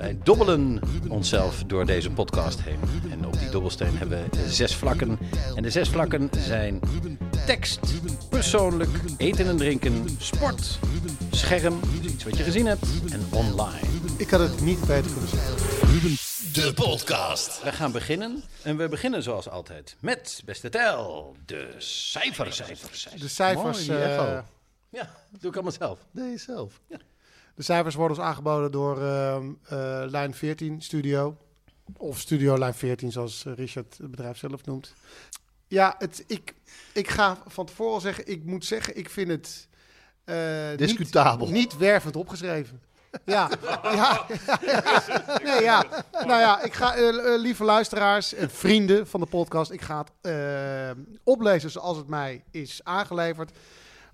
Wij dobbelen onszelf door deze podcast heen. En op die dobbelsteen hebben we zes vlakken. En de zes vlakken zijn tekst, persoonlijk, eten en drinken, sport, scherm, iets wat je gezien hebt, en online. Ik had het niet beter kunnen zeggen. De podcast. We gaan beginnen. En we beginnen zoals altijd met, beste tel, de cijfers. cijfers, cijfers. De cijfers, Mooi, eh, echo. Ja, doe ik allemaal zelf. Nee, zelf. De cijfers worden ons aangeboden door ehm, eh, Lijn 14 Studio. Of Studio Lijn 14, zoals Richard het bedrijf zelf noemt. Ja, het, ik, ik ga van tevoren al zeggen, ik moet zeggen, ik vind het... eh, Discutabel. Niet, niet wervend opgeschreven. Ja, ja, ja. Nee, ja. Nou ja, ik ga, eh, lieve luisteraars en vrienden van de podcast, ik ga het eh, oplezen zoals het mij is aangeleverd.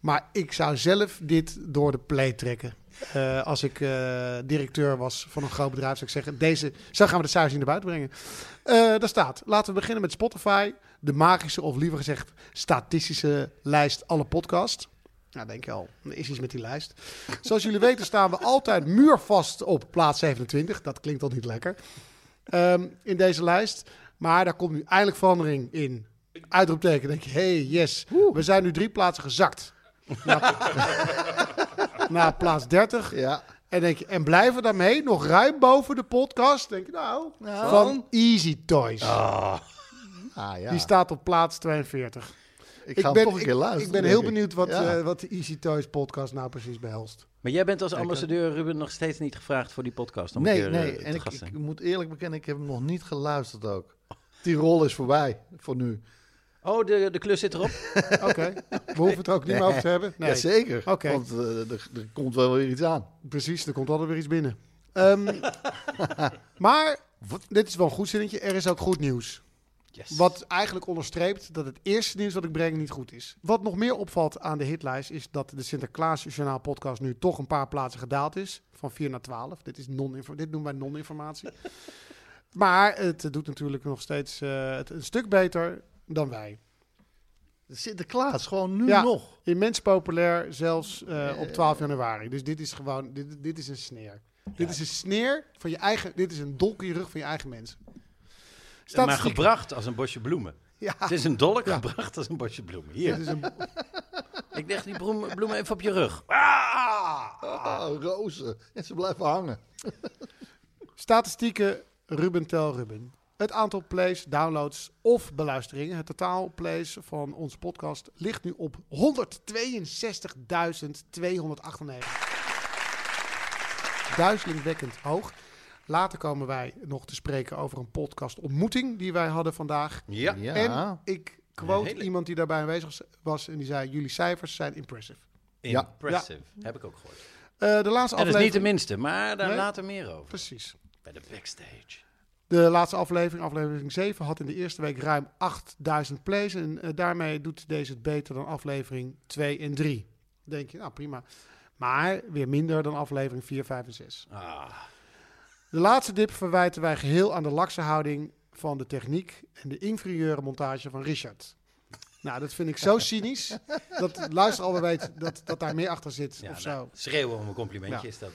Maar ik zou zelf dit door de play trekken. Eh, als ik eh, directeur was van een groot bedrijf, zou ik zeggen: deze, zo gaan we de cijfers hier naar buiten brengen. Eh daar staat: laten we beginnen met Spotify, de magische, of liever gezegd, statistische lijst alle podcasts. Nou, denk je al, er is iets met die lijst. Zoals jullie weten staan we altijd muurvast op plaats 27. Dat klinkt toch niet lekker. Ehm, in deze lijst. Maar daar komt nu eindelijk verandering in. Uitroepteken. denk je, hey, yes. We zijn nu drie plaatsen gezakt. Naar, naar plaats 30. Ja. En, denk je, en blijven daarmee nog ruim boven de podcast. Denk je, nou, van Easy Toys. Ah, ja. Die staat op plaats 42. ik ga hem toch een keer ik, luisteren. ik ben heel ik. benieuwd wat, Ja. eh, wat de Easy Toys podcast nou precies behelst. Maar jij bent als ambassadeur, Ruben, nog steeds niet gevraagd voor die podcast. Om een Nee, keer, nee. eh, te En ik, moet eerlijk bekennen, ik heb hem nog niet geluisterd ook. Die rol is voorbij, voor nu. Oh, de, de klus zit erop. Oké, we hoeven het er ook niet meer over te hebben. Nee, Jazeker, Oké. want eh, er, er komt wel weer iets aan. precies, er komt altijd weer iets binnen. Ehm, maar, dit is wel een goed zinnetje, er is ook goed nieuws. Yes. Wat eigenlijk onderstreept dat het eerste nieuws wat ik breng niet goed is. Wat nog meer opvalt aan de hitlijst is dat de Sinterklaas Journaal podcast nu toch een paar plaatsen gedaald is. Van 4 naar 12. Dit, is non dit noemen wij non-informatie. maar het doet natuurlijk nog steeds eh, het een stuk beter dan wij. Sinterklaas, gewoon nu Ja. nog. Immens populair, zelfs eh, op 12 januari. Dus dit is gewoon, dit, dit is een sneer. Dit is een sneer van je eigen, dit is een dolk in je rug van je eigen mensen. maar Statistieken. gebracht als een bosje bloemen. Ja, Het is een dolk Ja. gebracht als een bosje bloemen. dit Hier, is een, ik leg die bloem- bloemen even op je rug. Ah, rozen. En ze blijven hangen. Statistieken Ruben Tel Ruben. Het aantal plays, downloads of beluisteringen. Het totaal plays van onze podcast ligt nu op 162.298. Duizelingwekkend hoog. Later komen wij nog te spreken over een podcast ontmoeting die wij hadden vandaag. Ja. Ja. En ik quote hele- iemand die daarbij aanwezig was en die zei: Jullie cijfers zijn impressive. Ja. Impressive. Heb ik ook gehoord. Eh, de laatste En dat is niet de aflevering. minste, maar daar Nee. later meer over. Precies. Bij de backstage. De laatste aflevering, aflevering 7, had in de eerste week ruim 8000 plays. En eh, daarmee doet deze het beter dan aflevering 2 en 3. Denk je, nou prima. Maar weer minder dan aflevering 4, 5 en 6. Ah, De laatste dip verwijten wij geheel aan de lakse houding van de techniek en de inferieure montage van Richard. Nou, dat vind ik zo cynisch. dat de luisteraar alweer weet dat, dat daar meer achter zit ja, of zo. nou, schreeuwen om een complimentje Ja. is dat.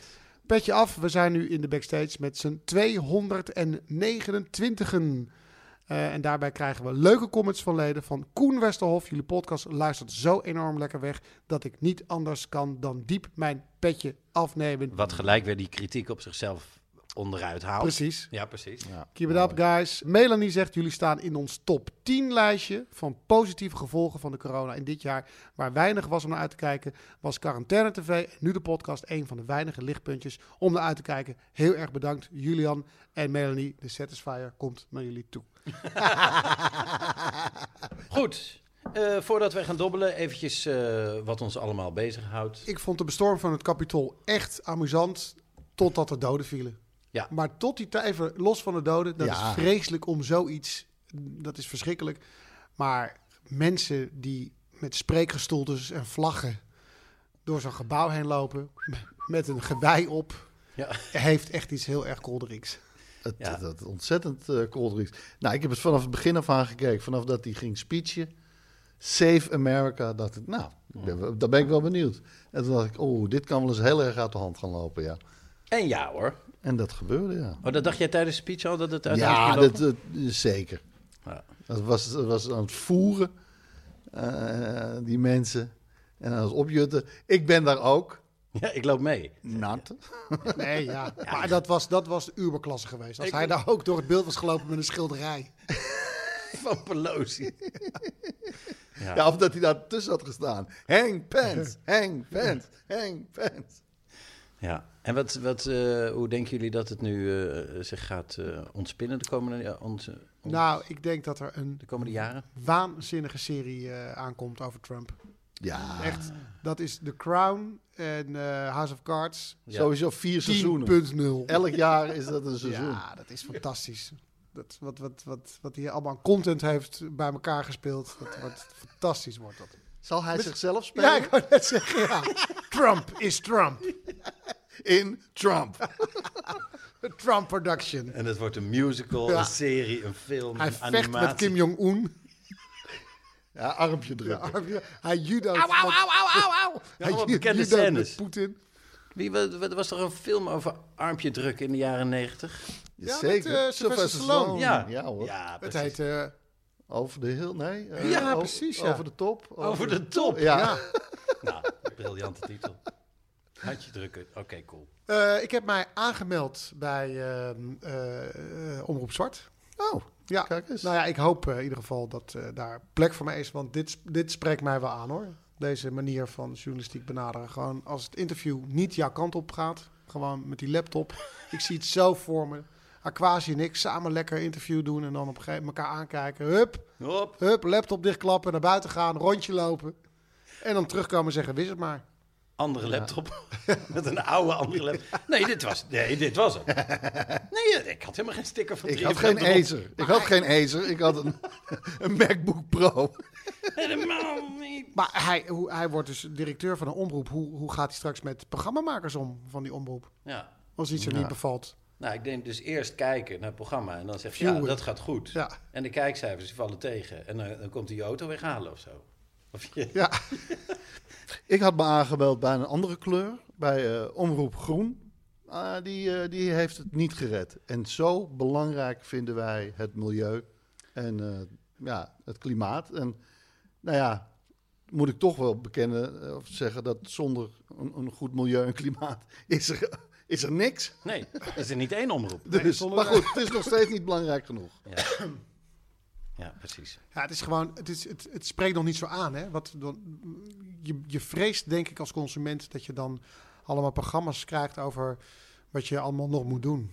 Petje af, we zijn nu in de backstage met z'n 229. Eh, en daarbij krijgen we leuke comments van leden van Koen Westerhof. Jullie podcast luistert zo enorm lekker weg dat ik niet anders kan dan diep mijn petje afnemen. Wat gelijk weer die kritiek op zichzelf onderuit haalt. Precies. Ja, precies. Ja. Keep it up, guys. Melanie zegt, jullie staan in ons top 10 lijstje van positieve gevolgen van de corona in dit jaar. Waar weinig was om naar uit te kijken, was Quarantaine TV. En nu de podcast een van de weinige lichtpuntjes om naar uit te kijken. Heel erg bedankt, Julian en Melanie. De Satisfier komt naar jullie toe. Goed. eh, voordat wij gaan dobbelen, eventjes eh, wat ons allemaal bezighoudt. Ik vond de bestorm van het Capitool echt amusant, totdat er doden vielen. Ja. Maar tot die tijd, even los van de doden, dat Ja. is vreselijk om zoiets, dat is verschrikkelijk. Maar mensen die met spreekgestoeltes en vlaggen door zo'n gebouw heen lopen, met een gewei op, Ja. heeft echt iets heel erg kolderiks. Het, Ja. het ontzettend uh, kolderiks. Nou, ik heb het vanaf het begin af aan gekeken. Vanaf dat hij ging speechen. Save America. Dacht ik, nou, ik ben, wel- daar ben ik wel benieuwd. En toen dacht ik, oh, dit kan wel eens heel erg uit de hand gaan lopen, ja. En ja hoor. En dat gebeurde, ja. Oh, dat dacht jij tijdens de speech al dat het Ja, dat, ging lopen? dat- zeker. Ja. Dat was, dat was aan het voeren, eh, die mensen. En aan het opjutten. Ik ben daar ook. Ja, ik loop mee. Nat. Nee, ja. Maar dat was, dat was de uberklasse geweest. Als Ik- hij daar ook door het beeld was gelopen met een schilderij. Van Pelosi. Ja. Ja, of dat hij daar tussen had gestaan. Hang Pence, hang Pence, hang Pence. Ja. En wat, wat, eh, hoe denken jullie dat het nu eh, zich gaat eh, ontspinnen de komende, onze, on- Nou, ik denk dat er een de komende jaren? waanzinnige serie eh, aankomt over Trump. Ja, Echt, dat is The Crown en eh, House of Cards Ja. sowieso vier seizoenen. 10.0 Elk jaar is dat een seizoen. Ja, dat is fantastisch. Dat, wat, wat, wat, wat hij allemaal aan content heeft bij elkaar gespeeld. Dat wordt fantastisch wordt dat. Zal hij zichzelf spelen Ja, ik wou net zeggen, ja. Trump is Trump. in Trump? The Trump production. En het wordt een musical, Ja. een serie, een film, Hij een vecht animatie. met Kim Jong-un. Ja, armpje Ja, drukken. hij judo. Au, au, au, au, au, au. Ja, Hij ju- bekende scènes. met Poetin. Wie, wa- wa- was er een film over armpje drukken in de jaren negentig? Ja, Zeker. met, eh, Sylvester Stallone. Ja. Ja hoor. Ja, Het heet... eh, Over de heel, nee. eh, Ja, over- precies, ja. Over de top. Over de top. Ja. ja. Nou, briljante titel. Handje drukken. Oké, cool. Eh, ik heb mij aangemeld bij ehm, eh, eh, Omroep Zwart. Oh, Ja, kijk eens. nou ja, ik hoop in ieder geval dat eh, daar plek voor mij is. Want dit, dit spreekt mij wel aan hoor. Deze manier van journalistiek benaderen. Gewoon als het interview niet jouw kant op gaat. Gewoon met die laptop. ik zie het zo voor me. Aquasi en ik samen lekker interview doen. En dan op een gegeven moment elkaar aankijken. Hup, Hop. hup, laptop dichtklappen. Naar buiten gaan, rondje lopen. En dan terugkomen en zeggen, wist het maar. Andere laptop. Met een oude andere laptop. Nee, dit was, nee, dit was het. Nee, ik had helemaal geen sticker van ik had 3FM geen erop. Acer. Ik had geen Acer. Ik had een, een MacBook Pro. Helemaal niet. Maar hij, hoe, hij wordt dus directeur van een omroep. Hoe, hoe gaat hij straks met programmamakers om van die omroep? Ja. Als iets er niet bevalt. Nou, ik denk dus eerst kijken naar het programma en dan zeg je, ja, dat gaat goed. Ja. En de kijkcijfers die vallen tegen. En dan, dan komt hij je auto weghalen of zo. Of je, Ja, Ik had me aangemeld bij een andere kleur. Bij eh, Omroep Groen. Ah, die, eh, die heeft het niet gered. En zo belangrijk vinden wij het milieu. En eh, ja, het klimaat. En nou ja, moet ik toch wel bekennen of zeggen dat zonder een, een goed milieu en klimaat is er, is er niks. Nee, is er niet één omroep. Dus, maar goed, het is nog steeds niet belangrijk genoeg. Ja, ja precies. ja het is gewoon, het, is, het, het spreekt nog niet zo aan. Hè? Wat, je, je vreest denk ik als consument dat je dan allemaal programma's krijgt over wat je allemaal nog moet doen.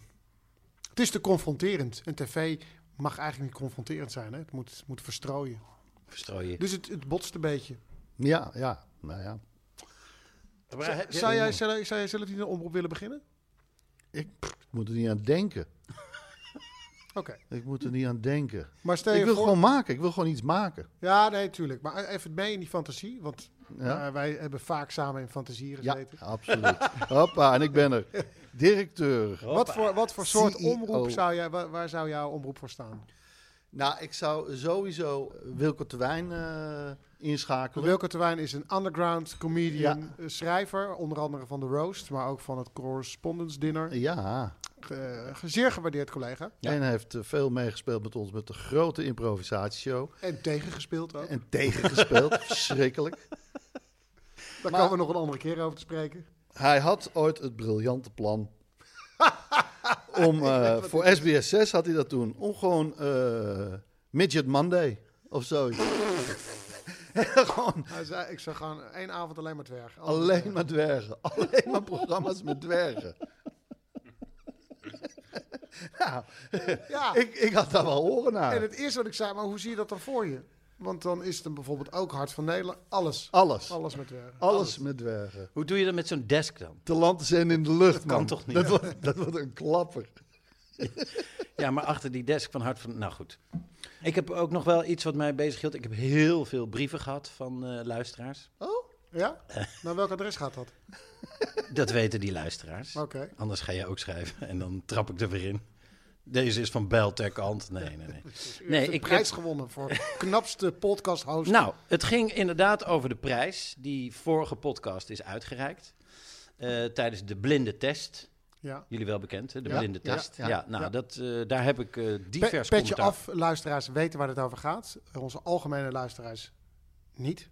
Het is te confronterend. En tv mag eigenlijk niet confronterend zijn. Hè? Het moet, moet verstrooien. Verstrooien. Dus het, het botst een beetje. Ja, ja, nou ja. Maar Zou jij, zelf- zou jij zelf niet een omroep willen beginnen? Ik pff, ik moet er niet aan denken. Oké. Ik moet er niet aan denken. Maar stel Ik je wil voor... gewoon maken. Ik wil gewoon iets maken. Ja, nee, tuurlijk. Maar even mee in die fantasie. Want Ja? eh, wij hebben vaak samen in fantasie Ja, gezeten. absoluut. Hoppa, en ik ben er. Directeur. Wat voor, wat voor soort CEO. omroep zou jij, waar, waar zou jouw omroep voor staan? Nou, ik zou sowieso Wilco Terwijn eh inschakelen. Wilco Terwijn is een underground comedian, Ja. eh, schrijver, onder andere van The Roast, maar ook van het Correspondence Dinner. Ja, Eh, zeer gewaardeerd collega. Ja. en hij heeft eh, veel meegespeeld met ons met de grote improvisatieshow. En tegengespeeld ook. En tegengespeeld, verschrikkelijk. Daar maar- komen we nog een andere keer over te spreken. Hij had ooit het briljante plan om, eh, voor SBS 6 had hij dat toen, om gewoon eh, Midget Monday of zoiets. gewoon Hij zei, ik zou gewoon één avond alleen maar dwergen. Alleen maar dwergen. Alleen maar programma's met dwergen. nou, Ja, ik, ik had daar wel oren naar. en het eerste wat ik zei, maar hoe zie je dat dan voor je? Want dan is het dan bijvoorbeeld ook Hart van Nederland. Alles. Alles. Alles met dwergen. Alles met dwergen. Hoe doe je dat met zo'n desk dan? Te land zijn in de lucht, kan man. toch niet? Dat wordt, dat wordt een klapper. Ja, maar achter die desk van Hart van... Nou goed. Ik heb ook nog wel iets wat mij bezighield. Ik heb heel veel brieven gehad van eh, luisteraars. Ja? Naar welk adres gaat dat? Dat weten die luisteraars. Oké. Anders ga je ook schrijven en dan trap ik er weer in. Deze is van Beltec Ant. Nee, nee, nee. Nee, de ik prijs heb- gewonnen voor knapste podcast host. Nou, het ging inderdaad over de prijs die vorige podcast is uitgereikt. eh, tijdens de blinde test. ja. Jullie wel bekend, hè? de Ja, blinde test. Ja, ja, nou. Dat, eh, daar heb ik Pe- divers petje commentaar. af, luisteraars weten waar het over gaat. Onze algemene luisteraars niet.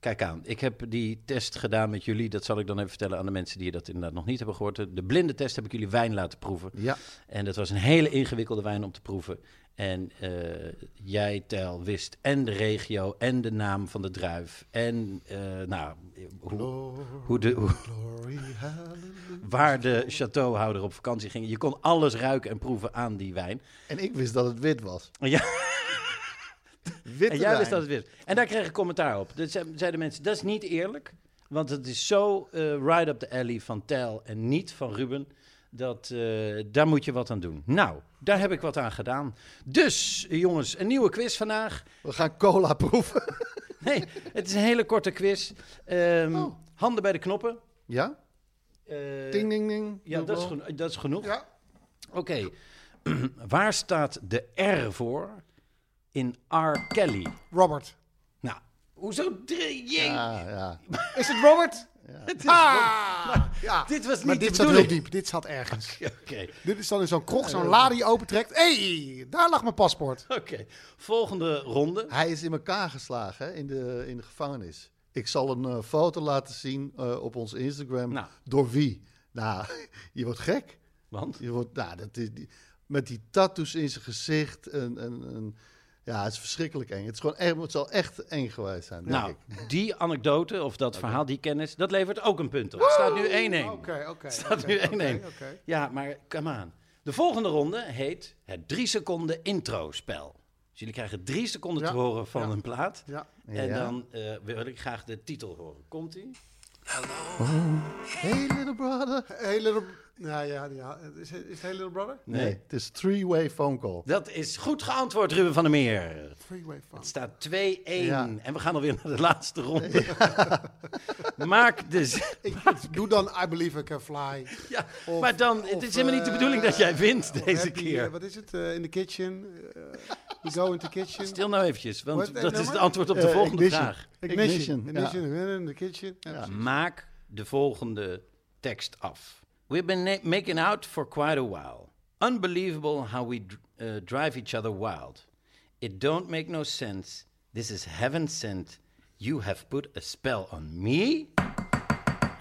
Kijk aan, ik heb die test gedaan met jullie. Dat zal ik dan even vertellen aan de mensen die dat inderdaad nog niet hebben gehoord. De blinde test heb ik jullie wijn laten proeven. Ja. En dat was een hele ingewikkelde wijn om te proeven. En eh, jij, Tel, wist en de regio en de naam van de druif. En eh, nou, hoe, hoe de, hoe, waar de chateauhouder op vakantie ging. Je kon alles ruiken en proeven aan die wijn. En ik wist dat het wit was. Ja, Witte en jij wijn. wist dat het. En daar kreeg ik commentaar op. Dus zeiden mensen, dat is niet eerlijk. Want het is zo eh right up the alley van Tel en niet van Ruben. Dat, eh, daar moet je wat aan doen. Nou, daar heb ik wat aan gedaan. Dus, jongens, een nieuwe quiz vandaag. We gaan cola proeven. Nee, het is een hele korte quiz. Ehm, Oh. Handen bij de knoppen. Ja? Eh, Ding, ding, ding. Ja, dat is, geno- dat is genoeg. Ja. Oké. Waar staat de R voor in R. Kelly? Robert. Nou, hoezo drie? Ja, ja. Is het Robert? Het is- Ah! Ja. Dit was Maar niet de dit zat heel diep. Dit zat ergens. Oké, Dit is dan in zo'n krog, zo'n la die je opentrekt. Hé, hey, daar lag mijn paspoort. oké. Volgende ronde. Hij is in elkaar geslagen hè, in, de, in de gevangenis. Ik zal een eh, foto laten zien eh, op ons Instagram. Nou. Door wie? Nou, je wordt gek. Want? Je wordt, nou, dat is die, met die tattoos in zijn gezicht. En, en, en, ja, het is verschrikkelijk eng. Het, is gewoon echt, het zal echt eng geweest zijn, denk Nou, ik. die anekdote of dat verhaal, die kennis, dat levert ook een punt op. Het staat nu 1-1. Oké, oké. Staat nu 1-1. oké, oké. Ja, maar come on. De volgende ronde heet het 3 seconden intro-spel. Dus jullie krijgen drie seconden Ja, te horen van ja. een plaat. Ja. En Ja. dan eh, wil ik graag de titel horen. Komt-ie? Hey, little brother. Hey, little... Nou ja, ja. Is, het- is het Hey Little Brother? Nee, het is three-way phone call. Dat is goed geantwoord, Ruben van der Meer. Freeway phone. Het staat 2-1 Ja. en we gaan alweer naar de laatste ronde. Maak de... z- Ik, doe dan I Believe I Can Fly. Ja, Of- maar dan, het is helemaal niet de eh, bedoeling dat jij wint Of deze happy, keer. eh, wat is het? eh, in the kitchen. eh, we go in the kitchen. Stil nou eventjes, want dat is nummer? het antwoord op de Eh, volgende Ignition. vraag. Ignition. Ignition, Ignition. In the kitchen. Maak de volgende tekst af. We've been na- making out for quite a while. Unbelievable how we uh, drive each other wild. It don't make no sense. This is heaven sent. You have put a spell on me.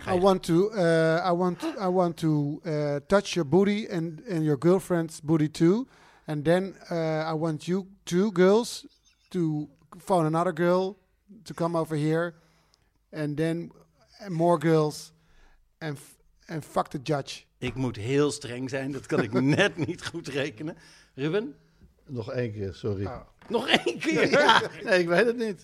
I want to, uh, I want, I want to uh, touch your booty and, and your girlfriend's booty too, and then uh, I want you two girls to phone another girl to come over here, and then more girls, and f- and fuck the judge. Ik moet heel streng zijn, dat kan ik net niet goed rekenen. Ruben, Nog één keer, sorry. Ah. nog één keer. Ja, nee, ik weet het niet.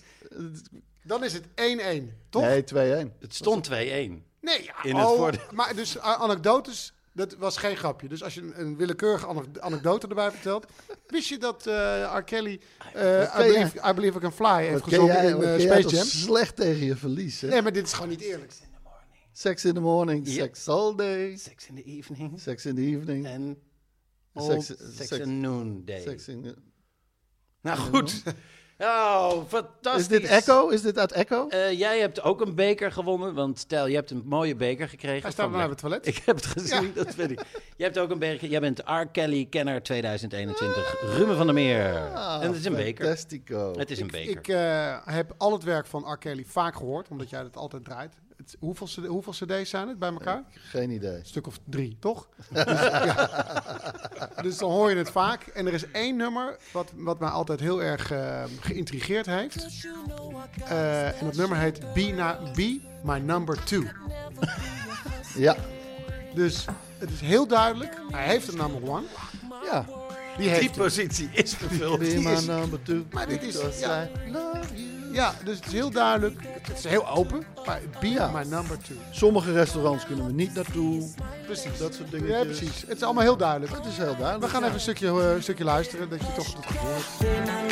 Dan is het 1-1, toch? Nee, 2-1. Het stond 2-1. Nee, ja. In het oh, voordeel. Maar dus anekdotes, dat was geen grapje. Dus als je een, een willekeurige ane- anekdote erbij vertelt, wist je dat eh R. Kelly eh, I, believe, I Believe I Can Fly heeft gezongen jij, in eh, Space Jam? slecht tegen je verlies, hè? Nee, maar dit is gewoon niet eerlijk. Sex in the morning, Ja. sex all day, Sex in the evening. sex in the evening, En sex, Sex sex, and Noon Day. sex in the- Nou goed. Oh, fantastisch. Is dit Echo? Is dit uit Echo? Eh, jij hebt ook een beker gewonnen, want stel, je hebt een mooie beker gekregen. Hij staat bij Black- het toilet. Ik heb het gezien, dat weet ik. Je hebt ook een beker. Jij bent R. Kelly Kenner 2021. Ruben van der Meer. Ah, en het is een beker. Fantastico. Het is een beker. Ik eh, heb al het werk van R. Kelly vaak gehoord, omdat jij het altijd draait. Het- hoeveel, CD hoeveel cd's zijn het bij elkaar? Geen idee. Een stuk of drie, toch? dus, ja. dus dan hoor je het vaak. En er is één nummer wat, wat mij altijd heel erg eh, geïntrigeerd heeft. Eh, en dat nummer heet Be, Na- Be My Number Two. Ja, Dus het is heel duidelijk. Hij heeft een number one. ja. Die positie is vervuld. Be Die my is- number two. Maar dit is- ja. I love you. Ja, dus het is heel duidelijk. Het is heel open. Maar Be Ja. My Number Two. Sommige restaurants kunnen we niet naartoe. Precies. Dat soort dingen. Ja, precies. Het is allemaal heel duidelijk. Het is heel duidelijk. We gaan ja. even een stukje, eh, een stukje luisteren, dat je toch het gevoel hebt.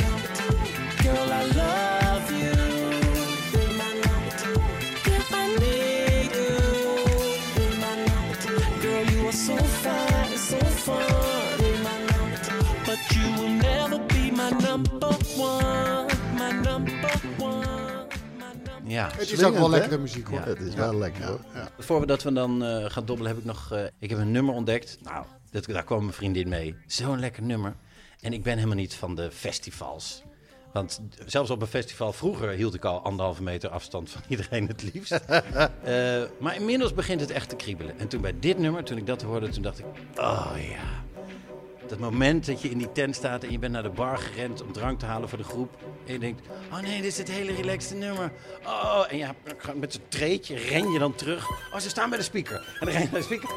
Ja. Het is ook wel lekkere muziek hoor. Ja. Het is wel lekker hoor. Voordat we dan eh, gaan dobbelen, heb ik nog. eh, ik heb een nummer ontdekt. Nou, dat, daar kwam mijn vriendin mee. Zo'n lekker nummer. En ik ben helemaal niet van de festivals. Want zelfs op een festival vroeger hield ik al anderhalve meter afstand van iedereen het liefst. Eh, maar inmiddels begint het echt te kriebelen. En toen bij dit nummer, toen ik dat hoorde, toen dacht ik: oh ja. Dat moment dat je in die tent staat en je bent naar de bar gerend om drank te halen voor de groep. En je denkt, oh nee, dit is het hele relaxte nummer. Oh, en je met zo'n treetje ren je dan terug. Oh, ze staan bij de speaker. En dan ren je naar de speaker.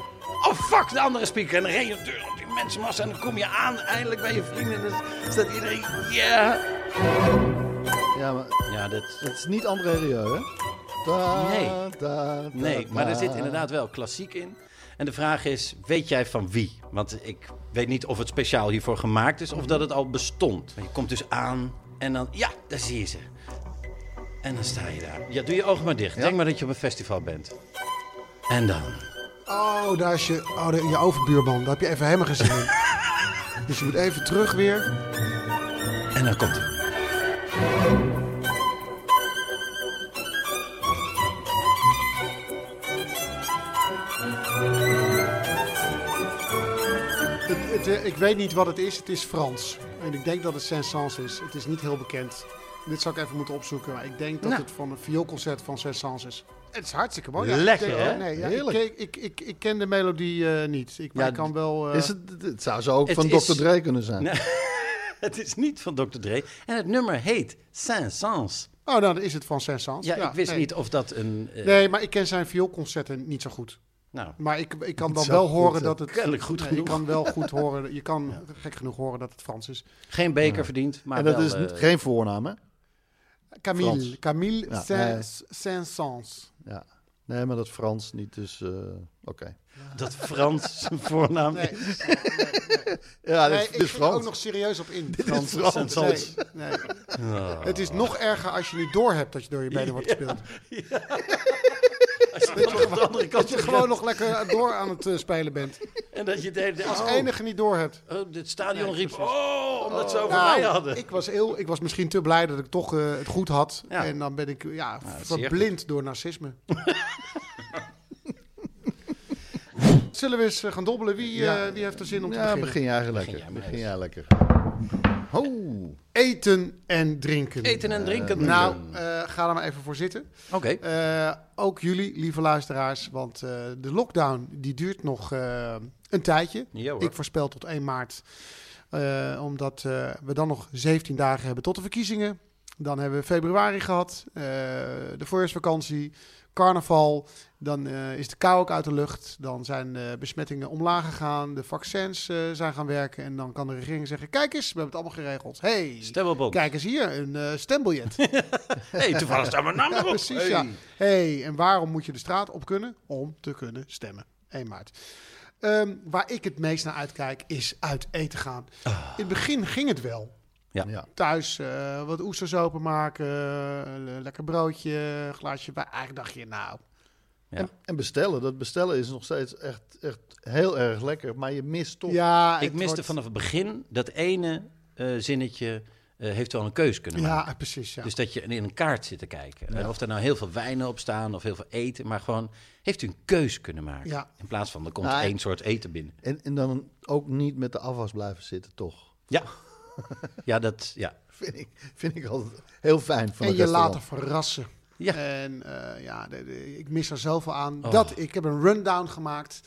Oh, fuck, de andere speaker. En dan ren je deur op die mensenmassa en dan kom je aan eindelijk bij je vrienden. En dan staat iedereen, ja. Ja, maar Ja, dat... het is niet André Rieu, hè? Da, Nee. da, da, Nee, maar er zit inderdaad wel klassiek in. En de vraag is, weet jij van wie? Want ik weet niet of het speciaal hiervoor gemaakt is of dat het al bestond. Je komt dus aan en dan, ja, daar zie je ze. En dan sta je daar. Ja, doe je ogen maar dicht. Denk maar dat je op een festival bent. En dan. Oh, daar is je, oh, de- je overbuurman. Daar heb je even helemaal in. Dus je moet even terug weer. En dan komt hij. Het, ik weet niet wat het is. Het is Frans. En ik denk dat het Saint-Saëns is. Het is niet heel bekend. Dit zou ik even moeten opzoeken. Maar ik denk dat Nou. het van een vioolconcert van Saint-Saëns is. Het is hartstikke mooi. Lekker, ik, hè? Nee, ja, Heerlijk. Ik, ik, ik, ik ken de melodie eh, niet. Ik, maar Ja, ik kan wel... eh, Is het, het zou zo ook Het van is- Dr. Dre kunnen zijn. Nee. Het is niet van Dr. Dre. En het nummer heet Saint-Saëns. Oh, nou, dan is het van Saint-Saëns. Ja, ik wist nee. niet of dat een... eh, Nee, maar ik ken zijn vioolconcerten niet zo goed. Nou, Maar ik, ik kan dan wel goed, horen hè? dat het... Kennelijk goed Nee, genoeg. Je kan wel goed horen... Je kan gek genoeg horen dat het Frans is. geen beker verdiend, maar en dat wel... is eh, geen voornaam, hè? Camille. Frans. Camille Ja, Saint- Saint-Saëns. Ja. Nee, maar dat Frans niet, dus eh, oké. Dat Frans zijn voornaam Nee, is. Ja, nee, dit, ik dit is er ook Frans. nog serieus op in. Frans. Frans. Saint-Saëns. Nee, nee. Het is nog erger als je niet doorhebt dat je door je benen wordt gespeeld. Als je de andere kant Dat je gewoon nog lekker door aan het eh, spelen bent. En dat je deed... Als oh, enige niet doorhebt. oh, dit stadion Nee, riep... Oh, omdat ze over Nou, mij hadden. ik, was heel, ik was misschien te blij dat ik toch eh, het goed had. Ja. En dan ben ik ja, verblind door narcisme. Zullen we eens eh, gaan dobbelen? Wie, wie heeft er zin om te Ja, beginnen? begin jij lekker. Begin jij lekker. Ho. Eten en drinken. Eten en drinken. Nou, eh, ga er maar even voor zitten. Oké. Eh, ook jullie, lieve luisteraars, want eh, de lockdown die duurt nog eh, een tijdje. Ja, hoor. Ik voorspel tot 1 maart. Eh, omdat eh, we dan nog 17 dagen hebben tot de verkiezingen. Dan hebben we februari gehad, eh, de voorjaarsvakantie, carnaval. Dan eh, is de kou ook uit de lucht. Dan zijn de besmettingen omlaag gegaan. De vaccins eh, zijn gaan werken. En dan kan de regering zeggen, kijk eens, we hebben het allemaal geregeld. Hey, Stemmelbond. kijk eens hier, een eh, stembiljet. hey, toevallig staat mijn naam Ja, erop. precies, Hey. ja. hey, en waarom moet je de straat op kunnen? Om te kunnen stemmen. 1 maart. Ehm, waar ik het meest naar uitkijk, is uit eten gaan. In het begin ging het wel. Ja. Ja. Thuis eh, wat oesters openmaken, lekker broodje, een glaasje bij. Eigenlijk dacht je, nou, En, en bestellen. Dat bestellen is nog steeds echt, echt heel erg lekker. Maar je mist toch... ja, Ik miste wordt- vanaf het begin dat ene eh, zinnetje eh, heeft wel een keus kunnen maken. Ja, precies, ja. Dus dat je in een kaart zit te kijken. En of er nou heel veel wijnen op staan of heel veel eten. Maar gewoon, heeft u een keus kunnen maken. Ja. In plaats van, er komt Nou, één soort eten binnen. En, en dan ook niet met de afwas blijven zitten, toch? Ja. Ja, dat, ja. Vind ik, vind ik altijd heel fijn van en je restaurant. laten verrassen. Ja. En eh, ja, de- de- ik mis er zoveel aan. Oh. Dat, ik heb een rundown gemaakt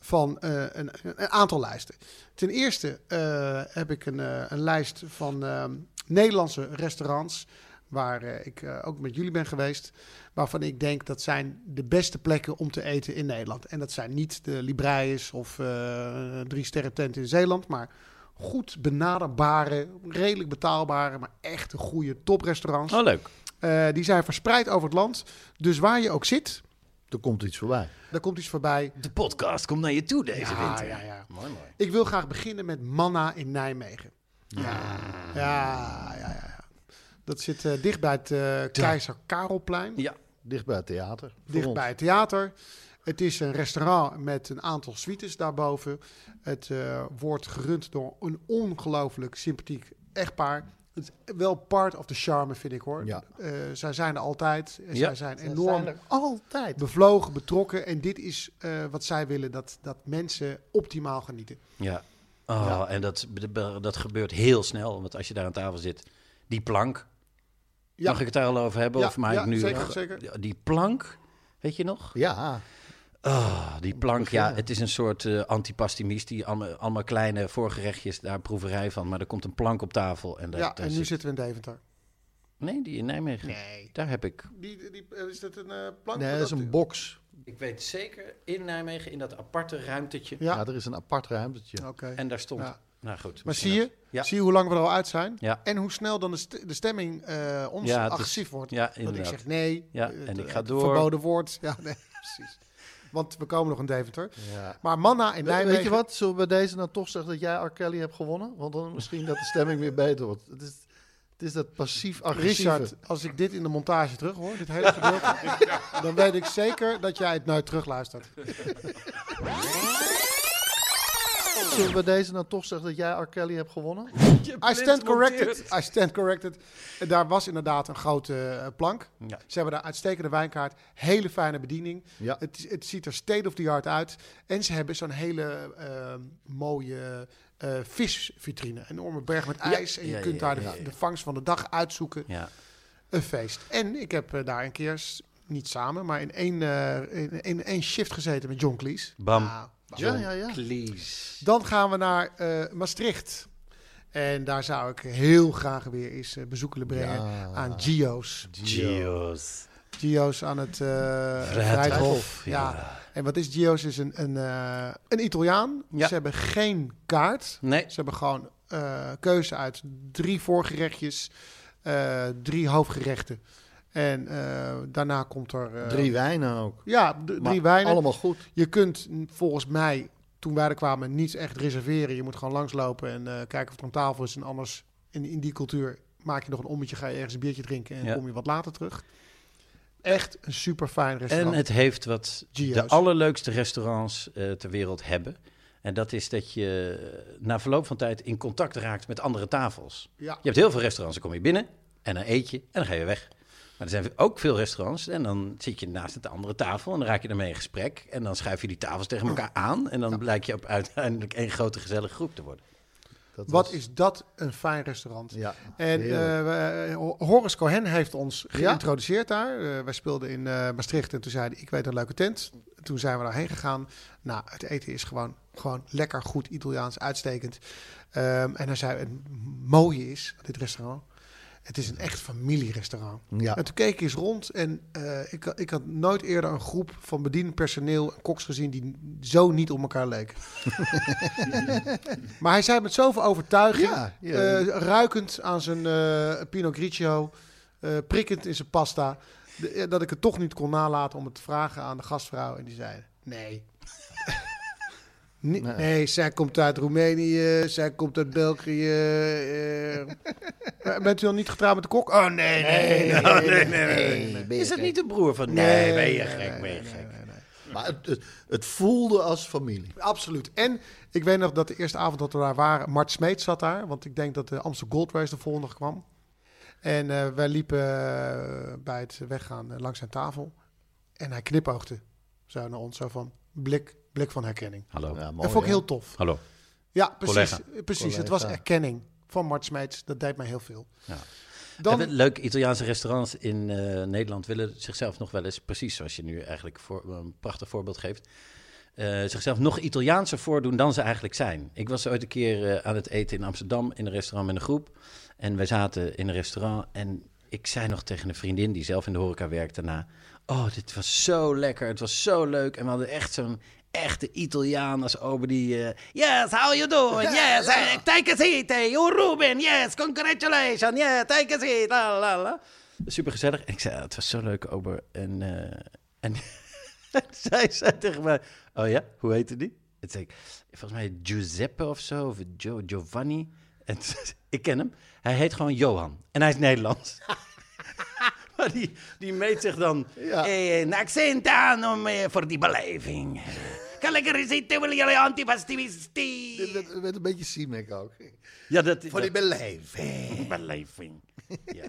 van eh, een, een aantal lijsten. Ten eerste eh, heb ik een, een lijst van ehm, Nederlandse restaurants... waar ik ook met jullie ben geweest... waarvan ik denk dat zijn de beste plekken om te eten in Nederland. En dat zijn niet de Libreius of drie sterren tent in Zeeland... maar goed benaderbare, redelijk betaalbare... maar echt goede toprestaurants. Oh, leuk. Eh, die zijn verspreid over het land. Dus waar je ook zit, Er komt iets voorbij. daar komt iets voorbij. De podcast komt naar je toe deze Ja, winter. ja, ja. Mooi, mooi. Ik wil graag beginnen met Manna in Nijmegen. Ja, ja, ja. ja, ja. Dat zit eh, dicht bij het eh, Keizer Karelplein. Ja. Dicht bij het theater. Dicht ons. bij het theater. Het is een restaurant met een aantal suites daarboven. Het eh, wordt gerund door een ongelooflijk sympathiek echtpaar. Het is wel part of the charme, vind ik hoor. Ja. Eh, zij zijn er altijd. En Ja. Zij zijn enorm zijn er altijd. bevlogen, betrokken. En dit is eh, wat zij willen, dat, dat mensen optimaal genieten. Ja. Oh, en dat, dat gebeurt heel snel. Want als je daar aan tafel zit, die plank. Ja. Mag ik het daar al over hebben? Ja, of maak ja, ik nu... zeker, zeker. Die plank, weet je nog? Ja, Oh, die plank, ja, het is een soort eh antipastimies. Die allemaal, allemaal kleine voorgerechtjes, daar proeverij van. Maar er komt een plank op tafel. En, daar, ja, daar en nu zit- zitten we in Deventer. Nee, die in Nijmegen. Nee. Daar heb ik... Die, die, eh, is dat een eh, plank? nee, dat is een box. Ik weet zeker, in Nijmegen, in dat aparte ruimtetje. Ja, Ja, er is een apart ruimtetje. oké. En daar stond... Ja. Nou goed. Maar zie je, Ja. zie je hoe lang we er al uit zijn? Ja. En hoe snel dan de, st- de stemming eh ons Ja, het is- agressief wordt. Ja, Dat ik inderdaad. zeg nee. Ja, en ik ga door. Verboden woord. Ja, nee, precies. Want we komen nog in Deventer. Ja. Maar Manna in Nijmegen... Weet je wat? Zullen we bij deze dan toch zeggen dat jij R. Kelly hebt gewonnen? Want dan misschien dat de stemming weer beter wordt. Het is, het is dat passief-agressieve. Richard, als ik dit in de montage terug hoor, dit hele gedeelte, dan weet ik zeker dat jij het nooit terugluistert. Zullen we bij deze dan toch zeggen dat jij R. Kelly hebt gewonnen? I stand corrected. I stand corrected. En daar was inderdaad een grote eh, plank. Ja. Ze hebben daar uitstekende wijnkaart. Hele fijne bediening. Ja. Het, het ziet er state of the art uit. En ze hebben zo'n hele eh, mooie eh, visvitrine. Een enorme berg met ijs. En je Ja, kunt ja, daar de, ja, ja. de vangst van de dag uitzoeken. Ja. Een feest. En ik heb eh, daar een keer, niet samen, maar in één, eh, in, in één shift gezeten met John Cleese. Bam. Ah, Ja, ja, ja. Please. dan gaan we naar eh, Maastricht. En daar zou ik heel graag weer eens eh, bezoek willen brengen Ja. aan Gio's. Gio's. Gio's aan het Vrijthof. Ja. En wat is Gio's? Is een, een, een Italiaan. Ja. Ze hebben geen kaart. Nee. Ze hebben gewoon keuze uit drie voorgerechtjes, drie hoofdgerechten. En eh, daarna komt er... eh, Drie wijnen ook. Ja, drie wijnen. Allemaal goed. Je kunt volgens mij, toen wij er kwamen, niet echt reserveren. Je moet gewoon langslopen en eh, kijken of er een tafel is. En anders, in, in die cultuur, maak je nog een ommetje, ga je ergens een biertje drinken en Ja. kom je wat later terug. Echt een super fijn En restaurant. het heeft wat Gio's. de allerleukste restaurants eh, ter wereld hebben. En dat is dat je na verloop van tijd in contact raakt met andere tafels. ja. Je hebt heel veel restaurants, dan kom je binnen en dan eet je en dan ga je weg. Maar er zijn ook veel restaurants en dan zit je naast de andere tafel en dan raak je ermee in gesprek. En dan schuif je die tafels tegen elkaar aan en dan blijkt je op uiteindelijk één grote gezellige groep te worden. Dat Wat was- is dat een fijn restaurant. Ja, En eh, Horace Cohen heeft ons Ja? geïntroduceerd daar. Eh, wij speelden in eh, Maastricht en toen zei hij, ik weet een leuke tent. Toen zijn we daarheen gegaan. Nou, het eten is gewoon, gewoon lekker, goed, Italiaans, uitstekend. Ehm, en hij zei, het mooie is, dit restaurant, het is een echt familierestaurant. ja. En toen keek ik eens rond en eh, ik, ik had nooit eerder een groep van bediend personeel en koks gezien die zo niet op elkaar leken. maar hij zei met zoveel overtuiging, Ja, ja. eh, ruikend aan zijn eh, Pinot Grigio, prikkend in zijn pasta, dat ik het toch niet kon nalaten om het te vragen aan de gastvrouw. En die zei, nee. Nee, Nee. nee, zij komt uit Roemenië, zij komt uit België. eh. bent u al niet getrouwd met de kok? Oh, nee, nee, nee, nee, nee, Is het niet de broer van... Nee, ben je gek, nee, ben je nee, gek. nee, nee. Maar het, het, het voelde als familie. Absoluut. En ik weet nog dat de eerste avond dat we daar waren, Mart Smeet zat daar. Want ik denk dat de Amsterdam Gold Race de volgende kwam. En eh, wij liepen eh, bij het weggaan langs zijn tafel. En hij knipoogde zo naar ons, zo van blik, blik van herkenning. Hallo. Ja, mooi, dat vond ik heel tof. Hallo. Ja, precies. Collega. precies. Het was erkenning van Mart Smeets. Dat deed mij heel veel. Dan, Hebben leuke Italiaanse restaurants in eh, Nederland willen zichzelf nog wel eens, precies zoals je nu eigenlijk voor, een prachtig voorbeeld geeft, eh, zichzelf nog Italiaanser voordoen dan ze eigenlijk zijn. Ik was ooit een keer eh, aan het eten in Amsterdam in een restaurant met een groep. En wij zaten in een restaurant en ik zei nog tegen een vriendin die zelf in de horeca werkte daarna... Oh, dit was zo lekker, het was zo leuk. En we hadden echt zo'n echte Italiaan als ober die... eh, yes, how you doing? Yes, eh, take a seat. eh, You Ruben, yes, congratulations. Yeah, take a seat. La, la, la. Super gezellig. En ik zei, "Ah, het was zo leuk, ober. En, eh, en zij zei tegen mij, oh ja, hoe heette die? En toen zei ik, volgens mij Giuseppe of zo, of Gio- Giovanni. En ik ken hem. Hij heet gewoon Johan. En hij is Nederlands. die, die meet zich dan... Ja. Eh, een accent aan om, eh, voor die beleving. Kan lekker zitten, wil jullie antipastivisti. Dit werd, werd een beetje Siemek ook. Ja, dat... Voor die dat- beleving. beleving. Ja.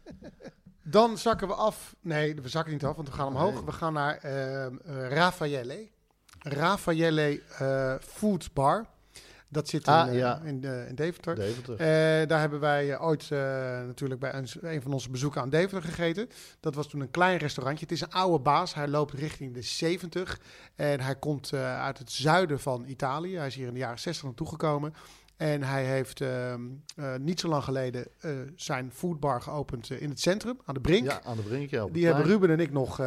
dan zakken we af. Nee, we zakken niet af, want we gaan omhoog. We gaan naar ehm eh, Raffaele. Raffaele eh, Food Bar. Dat zit in, Ah, eh, ja. in, eh, in Deventer. Deventer. Eh, daar hebben wij eh, ooit eh, natuurlijk bij een, een van onze bezoeken aan Deventer gegeten. Dat was toen een klein restaurantje. Het is een oude baas. Hij loopt richting de 70. En hij komt eh, uit het zuiden van Italië. Hij is hier in de jaren 60 naartoe gekomen. En hij heeft ehm, eh, niet zo lang geleden eh, zijn foodbar geopend eh, in het centrum, aan de Brink. Ja, aan de brink. Ja, Die hebben. Ruben en ik nog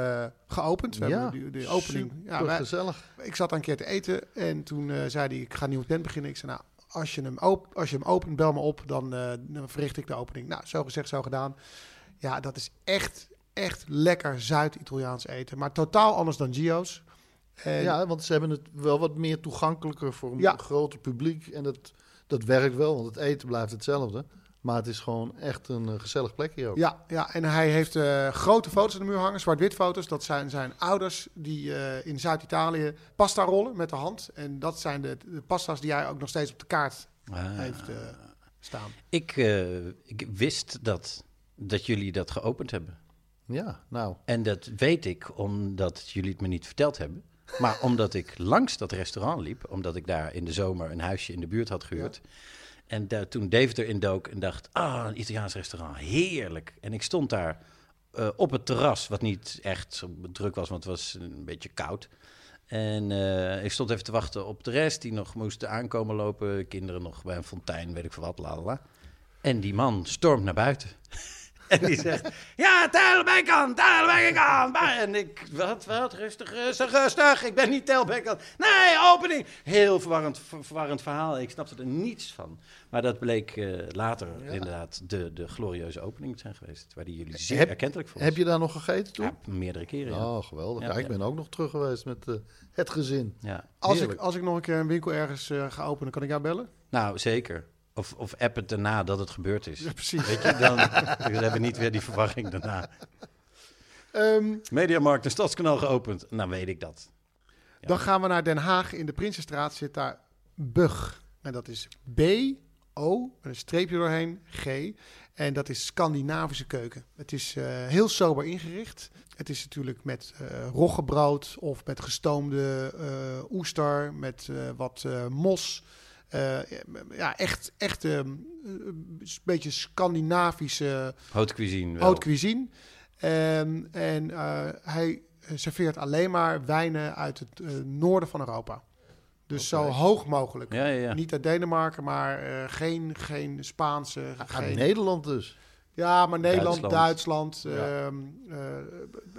geopend. We Ja, hebben de, de opening. Ja, wij- gezellig. ik zat een keer te eten en toen zei hij, ik ga een nieuwe tent beginnen. Ik zei, nou, als je hem, op, als je hem opent, bel me op, dan, dan verricht ik de opening. Nou, zo gezegd, zo gedaan. Ja, dat is echt, echt lekker Zuid-Italiaans eten. Maar totaal anders dan Gio's. En Ja, want ze hebben het wel wat meer toegankelijker voor een Ja. groter publiek. En dat, dat werkt wel, want het eten blijft hetzelfde. Maar het is gewoon echt een eh, gezellig plekje ook. Ja, ja, en hij heeft eh, grote foto's aan de muur hangen, zwart-wit foto's. Dat zijn zijn ouders die eh, in Zuid-Italië pasta rollen met de hand. En dat zijn de, de pasta's die hij ook nog steeds op de kaart Ah. heeft staan. Ik, eh, ik wist dat, dat jullie dat geopend hebben. Ja, nou. En dat weet ik omdat jullie het me niet verteld hebben. Maar omdat ik langs dat restaurant liep, omdat ik daar in de zomer een huisje in de buurt had gehuurd. En toen Dave erin dook en dacht, ah, een Italiaans restaurant, heerlijk. En ik stond daar eh, op het terras, wat niet echt druk was, want het was een beetje koud. En eh, ik stond even te wachten op de rest, die nog moesten aankomen lopen. Kinderen nog bij een fontein, weet ik veel wat, la. En die man stormt naar buiten. En die zegt, ja, Telbekant, Telbekant. En ik, wat, wat, rustig, rustig, rustig. Ik ben niet Telbekant. Nee, opening. Heel verwarrend, ver- verwarrend verhaal. Ik snapte er niets van. Maar dat bleek eh, later inderdaad de, de glorieuze opening te zijn geweest. Waar die jullie zeer Heb- erkentelijk vonden. Heb je daar nog gegeten toen? Ja, meerdere keren, ja. Oh, geweldig. Ja, Ja, ik ben ook nog terug geweest met eh, het gezin. ja. Als ik, als ik nog een keer een winkel ergens eh, ga openen, kan ik jou bellen? Nou, zeker. Of, of app het daarna dat het gebeurd is. Ja, precies. Weet je, dan we hebben niet weer die verwarring daarna. Ehm, Mediamarkt, een stadskanaal geopend. Nou weet ik dat. Ja. Dan gaan we naar Den Haag. In de Prinsenstraat zit daar Bug. En dat is B-O, met een streepje doorheen, G. En dat is Scandinavische keuken. Het is eh, heel sober ingericht. Het is natuurlijk met eh roggebrood of met gestoomde eh, oester, met wat mos. Eh, ja, echt, echt eh, een beetje Scandinavische Haute cuisine wel. haute cuisine. Ehm, en eh, hij serveert alleen maar wijnen uit het eh, noorden van Europa. Dus zo hoog mogelijk. Ja, ja, ja. Niet uit Denemarken, maar eh, geen, geen Spaanse. Uit geen, Nederland dus. ja, maar Nederland, Duitsland. Duitsland. ehm, eh,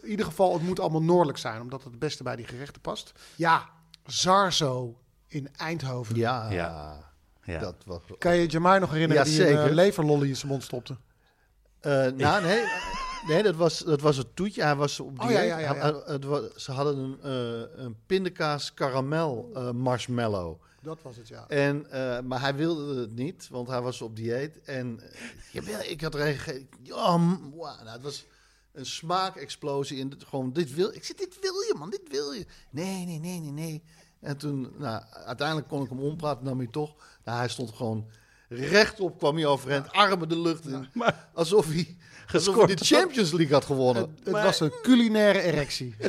in ieder geval, het moet allemaal noordelijk zijn, omdat het het beste bij die gerechten past. Ja, Zarzo in Eindhoven. Ja, Ja. Ja. dat was... Kan je Jamai nog herinneren Ja, die een eh, leverlolly in zijn mond stopte? Eh, nou, nee, nee dat, was, dat was het toetje. Hij was op Oh, dieet. ja, ja, ja, ja. Hij- het was, ze hadden een, eh, een pindakaas karamel eh, marshmallow. Dat was het, ja. En, eh, maar hij wilde het niet, want hij was op dieet. En jawel, ik had er een mm, wauw, nou, het was een smaakexplosie. In dit, gewoon, dit wil, ik zeg, dit wil je, man, dit wil je. Nee, nee, nee, nee, nee. En toen, nou, uiteindelijk kon ik hem ompraten, nam hij toch. Nou, hij stond gewoon rechtop, kwam hij overeind, armen de lucht in. alsof hij, alsof hij de Champions League had gewonnen. Het was een culinaire erectie.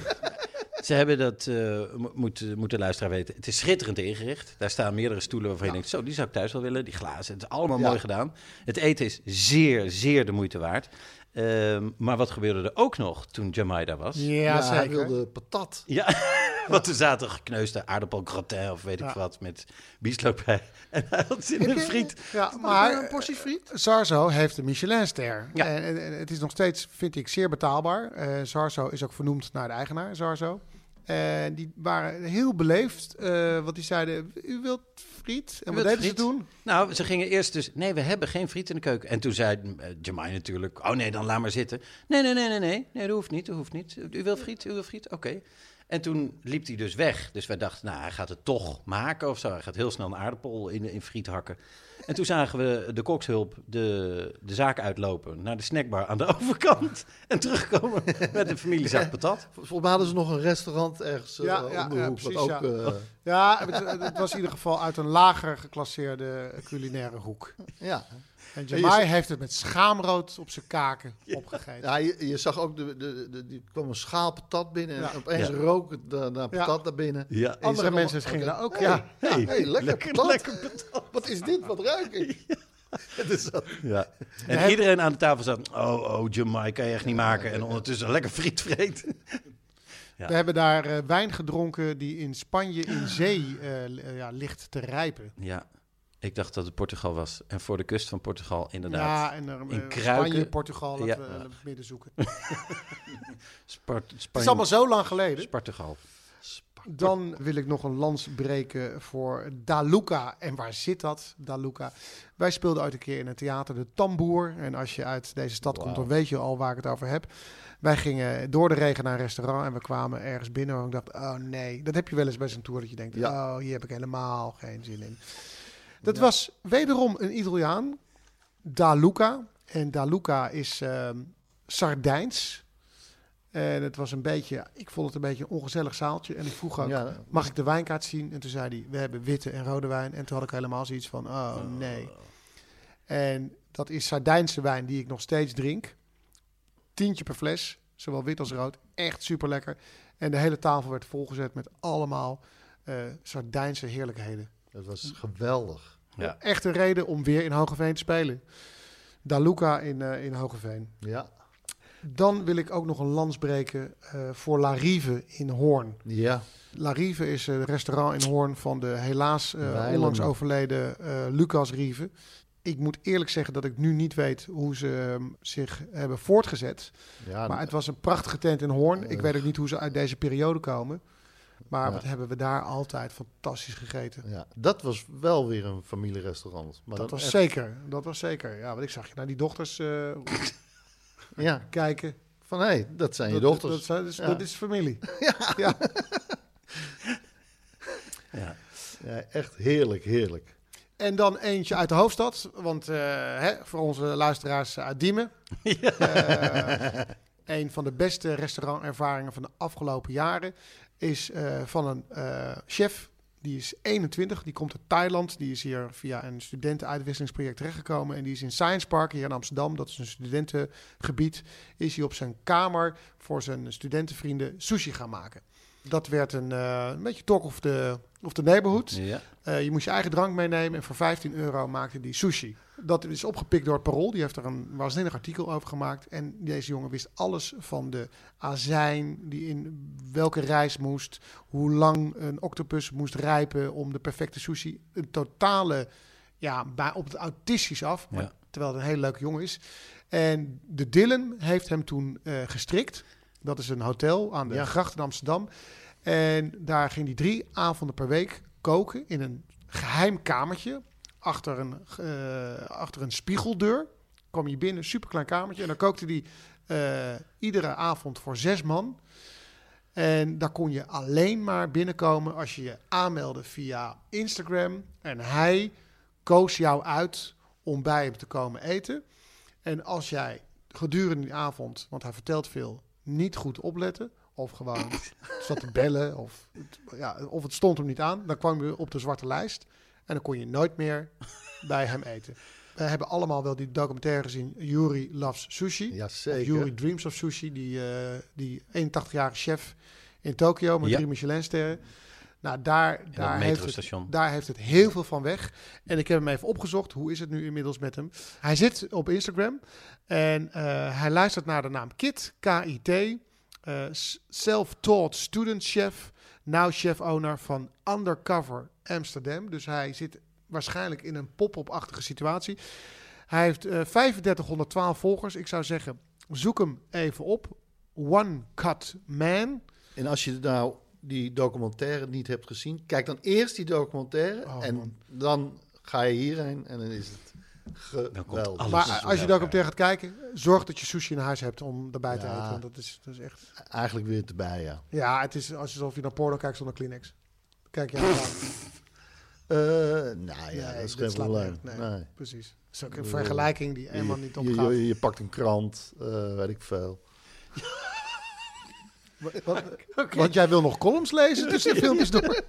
Ze hebben dat, eh, mo- moet, moet de luisteraar weten, het is schitterend ingericht. Daar staan meerdere stoelen waarvan je denkt, zo, die zou ik thuis wel willen. Die glazen, het is allemaal Ja. mooi gedaan. Het eten is zeer, zeer de moeite waard. Ehm, maar wat gebeurde er ook nog toen Jamai daar was? Ja, hij zeker. wilde patat. Ja, want er zaten gekneusde aardappelgratin of weet ik Ja. wat met bieslook bij. En hij had zin in een friet. Ja, Maar maar een portie friet. Zarzo heeft een Michelinster. Ja. En, en- en het is nog steeds, vind ik, zeer betaalbaar. Eh Zarzo is ook vernoemd naar de eigenaar, Zarzo. En die waren heel beleefd, eh, want die zeiden, u wilt friet? En wat wilt deden ze toen? Nou, ze gingen eerst dus, nee, we hebben geen friet in de keuken. En toen zei uh, Jamai natuurlijk, oh nee, dan laat maar zitten. Nee, nee, nee, nee, nee, nee, dat hoeft niet, dat hoeft niet. U wil friet, u wil friet, oké. En toen liep hij dus weg. Dus wij dachten, nou, hij gaat het toch maken of zo. Hij gaat heel snel een aardappel in, in friet hakken. En toen zagen we de kokshulp de, de zaak uitlopen naar de snackbar aan de overkant. En terugkomen met een familiezak patat. Volgens mij hadden ze nog een restaurant ergens eh, Ja, ja, om de ja, hoek. wat precies, ook, ja. eh, Ja, het, het was in ieder geval uit een lager geclasseerde culinaire hoek. ja. En Jamai heeft het met schaamrood op zijn kaken opgegeten. Ja, je, je zag ook, de, de, de, die kwam een schaal patat binnen en Ja. opeens Ja. rook het naar patat naar binnen. Ja. Andere mensen gingen daar ook, hey, ja. ja, hey, lekker, lekker, patat. lekker patat. Wat is dit? Wat ruik ik? Dus dat- Ja. En iedereen aan de tafel zat, oh, oh, Jamai kan je echt niet maken. En ondertussen lekker friet vreten. Ja. We hebben daar eh, wijn gedronken die in Spanje in zee eh, ja, ligt te rijpen. Ja, ik dacht dat het Portugal was. En voor de kust van Portugal inderdaad. Ja, en er, In eh, kruiken. Spanje, Portugal, Ja. we eh, het midden zoeken. Spart, Het Spanje, is allemaal zo lang geleden. Portugal. Dan wil ik nog een lans breken voor Daluca. En waar zit dat, Daluca? Wij speelden uit een keer in het theater De Tamboer. En als je uit deze stad komt, dan weet je al waar ik het over heb. Wij gingen door de regen naar een restaurant en we kwamen ergens binnen waar ik dacht, oh nee. Dat heb je wel eens bij zo'n tour dat je denkt, Ja. oh hier heb ik helemaal geen zin in. Dat was wederom een Italiaan, Daluca. En Daluca is ehm Sardijns. En het was een beetje, ik vond het een beetje een ongezellig zaaltje. En ik vroeg ook, Ja. mag ik de wijnkaart zien? En toen zei hij, we hebben witte en rode wijn. En toen had ik helemaal zoiets van, oh nee. En dat is Sardijnse wijn die ik nog steeds drink. Tientje per fles, zowel wit als rood. Echt super lekker. En de hele tafel werd volgezet met allemaal eh Sardijnse heerlijkheden. Dat was geweldig. Ja. Echt een reden om weer in Hogeveen te spelen. Daluca in, eh in Hogeveen. Ja. Dan wil ik ook nog een lans breken eh, voor La Rive in Hoorn. Ja. La Rive is een restaurant in Hoorn van de helaas eh, Wijlen. onlangs overleden eh, Lucas Rive. Ik moet eerlijk zeggen dat ik nu niet weet hoe ze ehm, zich hebben voortgezet. ja Maar het was een prachtige tent in Hoorn. Ik Eh. weet ook niet hoe ze uit deze periode komen. Maar Ja. wat hebben we daar altijd fantastisch gegeten. ja, dat was wel weer een familierestaurant. Maar dat was echt- zeker. Dat was zeker. Ja, want ik zag je naar die dochters eh, Ja, kijken. van hé, hey, dat zijn je dochters. Dat, zijn- dat is, Ja. dat is familie. Ja. Ja, echt heerlijk, heerlijk. En dan eentje uit de hoofdstad. Want eh, hè, voor onze luisteraars uit Diemen. Eh, een van de beste restaurantervaringen van de afgelopen jaren is eh, van een eh, chef. Die is 21, die komt uit Thailand. Die is hier via een studentenuitwisselingsproject terechtgekomen. En die is in Science Park hier in Amsterdam, dat is een studentengebied. Is hij op zijn kamer voor zijn studentenvrienden sushi gaan maken. Dat werd een, eh, een beetje talk of the, of the neighborhood. Ja. Eh, je moest je eigen drank meenemen en voor 15 euro maakte die sushi. Dat is opgepikt door het Parool. Die heeft er een waanzinnig artikel over gemaakt. En deze jongen wist alles van de azijn, die in welke reis moest, hoe lang een octopus moest rijpen om de perfecte sushi. Een totale, ja, bij, op het autistisch af, maar, Ja. terwijl het een hele leuke jongen is. En de Dylan heeft hem toen eh, gestrikt. Dat is een hotel aan de Ja. gracht in Amsterdam. En daar ging hij drie avonden per week koken in een geheim kamertje achter een, eh, achter een spiegeldeur. Kwam je binnen, superklein kamertje. En dan kookte hij eh, iedere avond voor zes man. En daar kon je alleen maar binnenkomen als je je aanmeldde via Instagram. En hij koos jou uit om bij hem te komen eten. En als jij gedurende die avond, want hij vertelt veel, niet goed opletten... of gewoon zat te bellen of, het- ja, of het stond hem niet aan... dan kwam je op de zwarte lijst en dan kon je nooit meer bij hem eten. We hebben allemaal wel die documentaire gezien, Yuri Loves Sushi. Ja, Of zeker. Yuri Dreams of Sushi, die, eh, die 81-jarige chef in Tokio met Ja. drie Michelinsterren. Nou, daar, daar, heeft het, daar heeft het heel veel van weg. En ik heb hem even opgezocht. Hoe is het nu inmiddels met hem? Hij zit op Instagram en eh, hij luistert naar de naam Kit, K-I-T. Eh, Self-taught student chef. Now chef-owner van Undercover Amsterdam. Dus hij zit waarschijnlijk in een pop-up-achtige situatie. Hij heeft eh 3512 volgers. Ik zou zeggen, zoek hem even op. One Cut Man. En als je nou die documentaire niet hebt gezien, kijk dan eerst die documentaire Oh, en man. dan ga je hierheen en dan is het geweldig. Maar als je wel documentaire gaat kijken, zorg dat je sushi in huis hebt om erbij te Ja. eten. Want dat is, dat is echt... Eigenlijk weer erbij, ja. Ja, het is alsof je naar porno kijkt zonder Kleenex. Kijk je aan. Eh, nou ja, Nee, dat is geen probleem. Nee. Nee. Precies. Dat is ook een vergelijking die helemaal niet je, opgaat. je, je pakt een krant, eh, weet ik veel. Want, want jij wil nog columns lezen tussen de filmpjes door.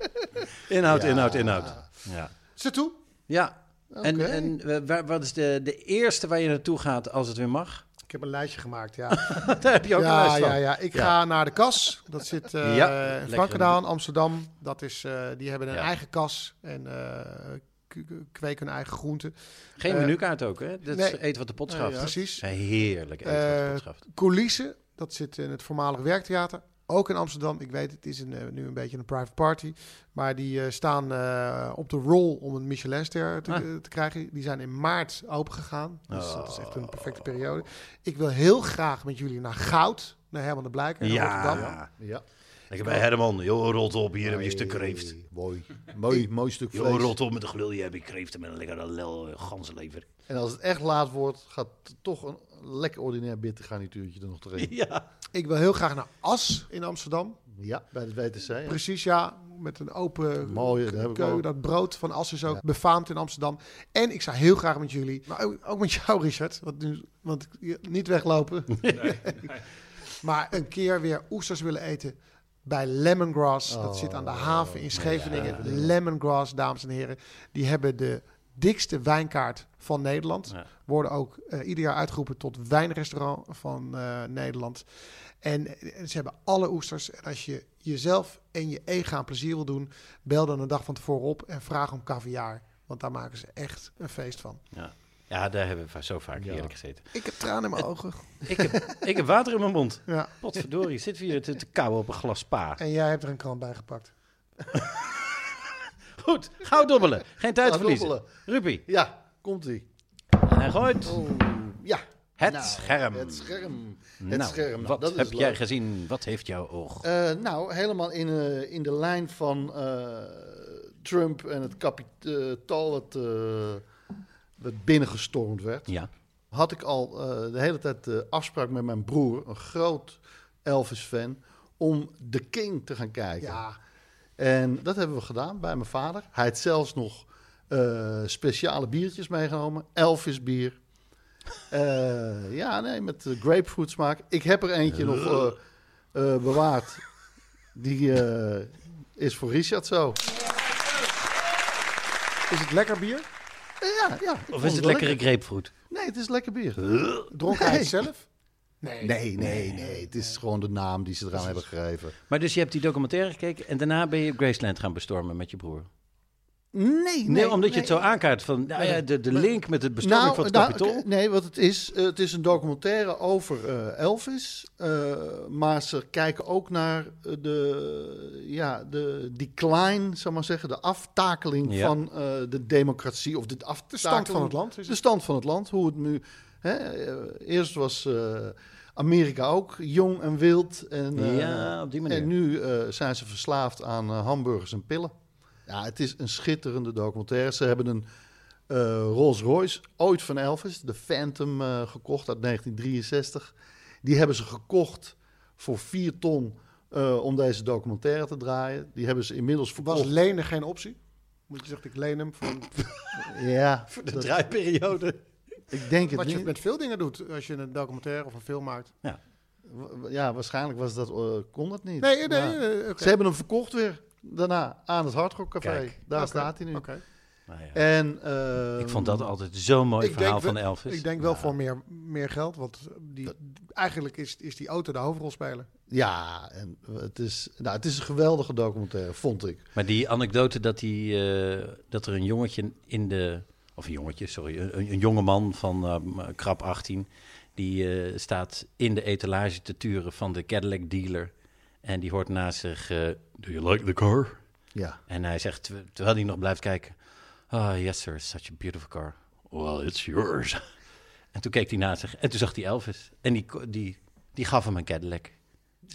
Inhoud, Ja. inhoud, inhoud. Ja. Zet toe. Ja. En, en eh, waar- wat is de, de eerste waar je naartoe gaat als het weer mag? Ik heb een lijstje gemaakt, ja. Daar heb je ook een lijst van. ja, ja. Ik Ja. ga naar de kas. Dat zit eh Ja, in Amsterdam. Dat is, eh, die hebben een Ja. eigen kas en kweken hun eigen groenten. Geen menukaart ook, hè? Dat is nee. eten wat de pot schaft. Precies. Heerlijk eten wat de pot schaft. Coulissen, dat zit in het voormalig werktheater. Ook in Amsterdam. Ik weet, het is een, eh, nu een beetje een private party. Maar die eh, staan eh, op de roll om een Michelinster te, Ah. te krijgen. Die zijn in maart open gegaan. Dus dat is echt een Oh. perfecte periode. Ik wil heel graag met jullie naar Goud. Naar Herman de Blijker in Rotterdam. Ja. Ja. Lekker bij Herman. Joh, rot op. Hier heb je een stuk kreeft. Mooi, mooi, mooi stuk Joh, vlees. rot op met de gelul. Hier heb je kreeften met een lekkere lel ganzenlever. En als het echt laat wordt, gaat toch een lekker ordinair bittergarnituurtje er nog erin. Ja. Ik wil heel graag naar As in Amsterdam. Ja, bij het WTC. ja. Precies, ja. Met een open Mooi, dat keu. Dat brood van As is ook befaamd in Amsterdam. En ik zou heel graag met jullie, maar ook, ook met jou, Richard. Want, nu, want niet weglopen. maar een keer weer oesters willen eten bij Lemongrass. dat Oh, zit aan de haven in Scheveningen. Lemongrass, dames en heren. Die hebben de dikste wijnkaart van Nederland. Worden ook eh, ieder jaar uitgeroepen tot wijnrestaurant van eh, Nederland. En eh, ze hebben alle oesters. En als je jezelf en je ega een plezier wil doen, bel dan een dag van tevoren op en vraag om caviar. Want daar maken ze echt een feest van. Ja. ja, daar hebben we zo vaak heerlijk gezeten. Ik heb tranen in mijn ogen. Ik heb, ik heb water in mijn mond. Ja. Potverdorie, zit hier te, te kauwen op een glas spa. En jij hebt er een krant bij gepakt. Goed, gauw dobbelen. Geen tijd verliezen. dobbelen. Rupi. Ja, komt-ie. En hij gooit. Ja. Het Nou, scherm. Het scherm. Het nou, scherm. Nou, wat dat is heb jij leuk. gezien? Wat heeft jouw oog? Eh, nou, helemaal in, eh, in de lijn van eh, Trump en het kapitaal dat, eh, dat binnengestormd werd. ja. Had ik al eh, de hele tijd de afspraak met mijn broer, een groot Elvis-fan, om The King te gaan kijken. Ja, En dat hebben we gedaan bij mijn vader. Hij had zelfs nog eh, speciale biertjes meegenomen. Elvis bier. Eh, ja, nee, met grapefruit smaak. Ik heb er eentje nog eh, eh, bewaard. Die eh, is voor Richard zo. is het lekker bier? Ja, ja. Of is het lekkere grapefruit? Nee, het is lekker bier. Dronk hij Nee. het zelf? Nee. Nee, nee, nee. Het is gewoon de naam die ze eraan hebben gegeven. Maar dus je hebt die documentaire gekeken en daarna ben je Graceland gaan bestormen met je broer. Nee, nee. Nee, omdat je het zo aankaart van nou ja, de, de link met het bestorming van het nou, nee, wat het is, eh, het is een documentaire over eh, Elvis. eh, maar ze kijken ook naar de, ja, de decline, zal ik maar zeggen, de aftakeling Ja. van eh, de democratie. Of de, De stand van het land is De stand van het land, hoe het nu... Hè, eerst was eh, Amerika ook jong en wild. En, eh, Ja, op die manier. En nu eh, zijn ze verslaafd aan hamburgers en pillen. Ja, het is een schitterende documentaire. Ze hebben een eh, Rolls Royce, ooit van Elvis, de Phantom, eh, gekocht uit 1963. Die hebben ze gekocht voor 4 ton eh, om deze documentaire te draaien. Die hebben ze inmiddels Was verkocht. lenen geen optie? Moet je zeggen, ik leen hem van ja, de dat- draaiperiode. ik denk het wat je niet. met veel dingen doet als je een documentaire of een film maakt. W- Ja, waarschijnlijk was dat, kon dat niet. Nee, nee. Ze hebben hem verkocht weer daarna aan het Hard Rock Café. Kijk. Daar staat hij nu. Oké. Nou ja. En, eh, Ik vond dat altijd zo'n mooi verhaal van Elvis. Ik denk wel voor meer, meer geld, want die, eigenlijk is, is die auto de hoofdrolspeler. Ja, en het is, nou, het is een geweldige documentaire, vond ik. Maar die anekdote dat, die, eh, dat er een jongetje in de... Of een jongetje, sorry. Een, een jonge man van eh, krap 18... die eh, staat in de etalage te turen van de Cadillac dealer... en die hoort naast zich... eh, Do you like the car? Ja. En hij zegt, ter- terwijl hij nog blijft kijken... Oh, yes sir, such a beautiful car. Well, it's yours. En toen keek hij naast zich en toen zag hij Elvis. En die, die, die gaf hem een Cadillac.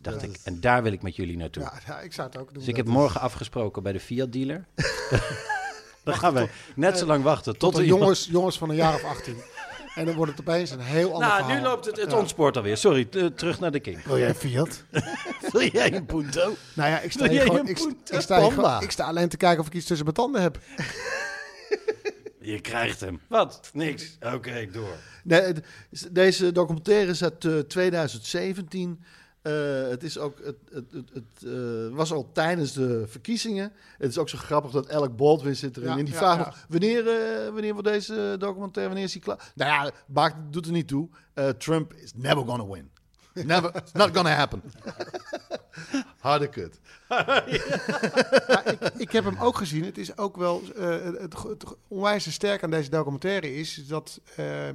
Dacht ik, en daar wil ik met jullie naartoe. Ja, ja, ik zou het ook doen. Dus ik heb is- morgen afgesproken bij de Fiat dealer. Dan gaan we net zo lang wachten tot, tot iemand- jongens, jongens van een jaar of 18. En dan wordt het opeens een heel ander Nou, verhaal. nu loopt het, het Ja. ontspoort alweer. Sorry, terug naar de King. Wil jij een Fiat? Wil jij een Punto? Nou ja, ik sta, hier gewoon, ik, sta hier Panda. gewoon- ik sta alleen te kijken of ik iets tussen mijn tanden heb. Je krijgt hem. Wat? Niks. Oké, door. Nee, deze documentaire is uit eh, 2017. Eh, het, is ook, het, het, het, het, eh, was al tijdens de verkiezingen. Het is ook zo grappig dat Alec Baldwin zit erin. Ja, en die ja, vraagt ja. nog, wanneer, eh, wanneer wordt deze documentaire, wanneer is die klaar? Nou ja, maakt, doet er niet toe. Trump is never gonna win. Never, it's not gonna happen. Harde kut. Ja, ik, ik heb hem ook gezien. Het is ook wel het, onwijs sterk aan deze documentaire is dat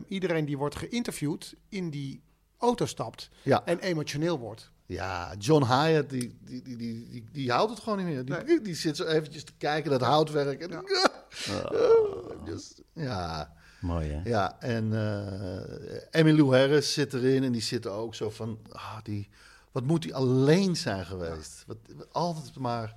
iedereen die wordt geïnterviewd in die auto stapt Ja. en emotioneel wordt. Ja, John Hyatt, die, die, die, die, die, die houdt het gewoon niet meer. Die, Nee. die zit zo eventjes te kijken, dat houtwerk. En, Oh. Dus, ja. Mooi, hè? Ja, en eh Emmylou Harris zit erin en die zit er ook zo van, ah, die, wat moet die alleen zijn geweest? Wat, wat- altijd maar.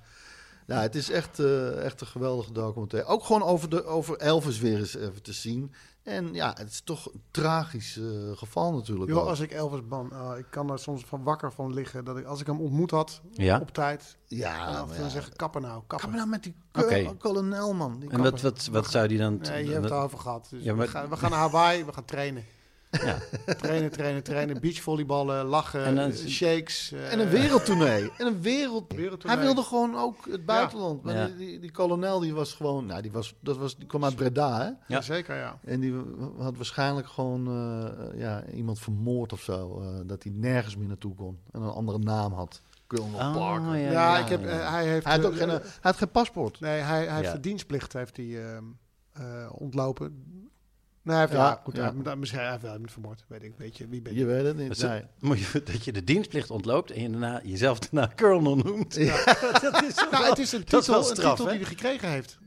Nou, het is echt, eh, echt een geweldige documentaire. Ook gewoon over, de, over Elvis weer eens even te zien. En ja, het is toch een tragisch eh, geval natuurlijk. Joh, ook. als ik Elvis ban, oh, ik kan er soms van wakker van liggen. Dat ik, als ik hem ontmoet had Ja? op tijd, ja, dan, ja. zeg ik kappen nou, kappen. maar nou met die ko- kolonel, man. Die En wat, wat, wat zou die dan... Nee, je hebt het over gehad. Dus Ja, maar- we, gaan, we gaan naar Hawaii, we gaan trainen. Ja. Trainen, trainen, trainen. Beachvolleyballen, lachen, En eh, shakes. eh, En een wereldtournee. En een wereld... Wereldtournee. Hij wilde gewoon ook het buitenland. Maar Ja. die, die, die kolonel die was gewoon... Nou, die, was, dat was, die kwam uit Breda, hè? Ja, zeker, ja. En die had waarschijnlijk gewoon eh, ja, iemand vermoord of zo. eh, dat hij nergens meer naartoe kon. En een andere naam had. Colonel Oh, Parker. ja, Ja, ja, ik heb, ja. eh, hij heeft... Hij had ook eh, geen, hij had geen paspoort. Nee, hij, hij heeft de dienstplicht heeft hij, ehm, eh, ontlopen. Nee, hij heeft, Ja, ja, goed, ja. hij misschien hij heeft wel iemand vermoord. Weet ik, weet je, wie ben je? Je weet het niet. Dat, is- Nee. moet je, dat je de dienstplicht ontloopt en je daarna, jezelf daarna colonel noemt. dat is Nou, het is een dat is wel titel, een straf, titel hè? die hij gekregen heeft.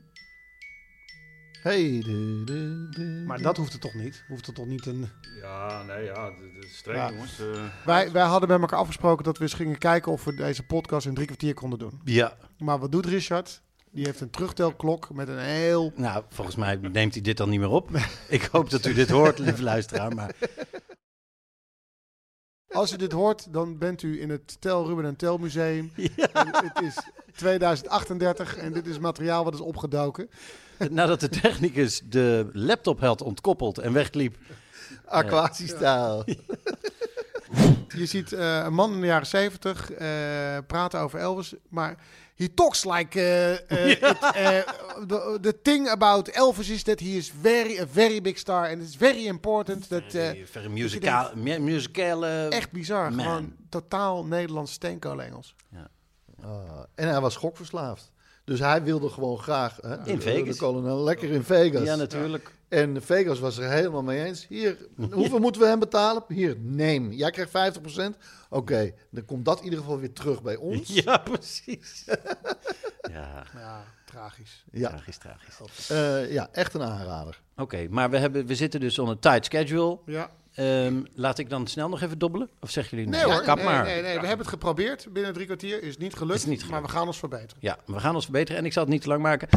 Hey, de, de, de, Maar dat hoeft het toch niet? Hoeft het toch niet een... Ja, nee, ja, streng, Ja. jongens. Eh, Wij, wij hadden met elkaar afgesproken dat we eens gingen kijken of we deze podcast in drie kwartier konden doen. Ja, Maar wat doet Richard? Die heeft een terugtelklok met een heel... nou, volgens mij neemt hij dit dan niet meer op. Ik hoop dat u dit hoort, lieve luisteraar. Maar Als u dit hoort, dan bent u in het Tel Ruben en Tel Museum. En het is 2038 en dit is materiaal wat is opgedoken. nadat de technicus de laptop had ontkoppeld en wegliep. Aquatiestijl. Je ziet eh, een man in de jaren 70 eh, praten over Elvis, maar he talks like eh, eh, it, eh, the, the thing about Elvis is that he is very a very big star and it's very important that eh, Verre musicaal, mu- muzikale... echt bizar, Man. gewoon totaal Nederlands steenkool Engels. Ah, en hij was gokverslaafd. Dus hij wilde gewoon graag... Hè, In de- Vegas. De kolonel, lekker in Vegas. Ja, natuurlijk. En Vegas was er helemaal mee eens. Hier, hoeveel moeten we hem betalen? Hier, neem. Jij krijgt 50%. Oké, dan komt dat in ieder geval weer terug bij ons. Ja, precies. ja, Ja, tragisch. Ja, tragisch, tragisch. Eh, ja echt een aanrader. Oké, maar we, hebben, we zitten dus on een tight schedule. Ja. Ehm, laat ik dan snel nog even dobbelen? Of zeggen jullie Nee nee? hoor, Ja, kap nee, maar. nee, nee, we hebben het geprobeerd binnen drie kwartier, is niet gelukt, Is niet gelukt. maar we gaan ons verbeteren. Ja, we gaan ons verbeteren en ik zal het niet te lang maken.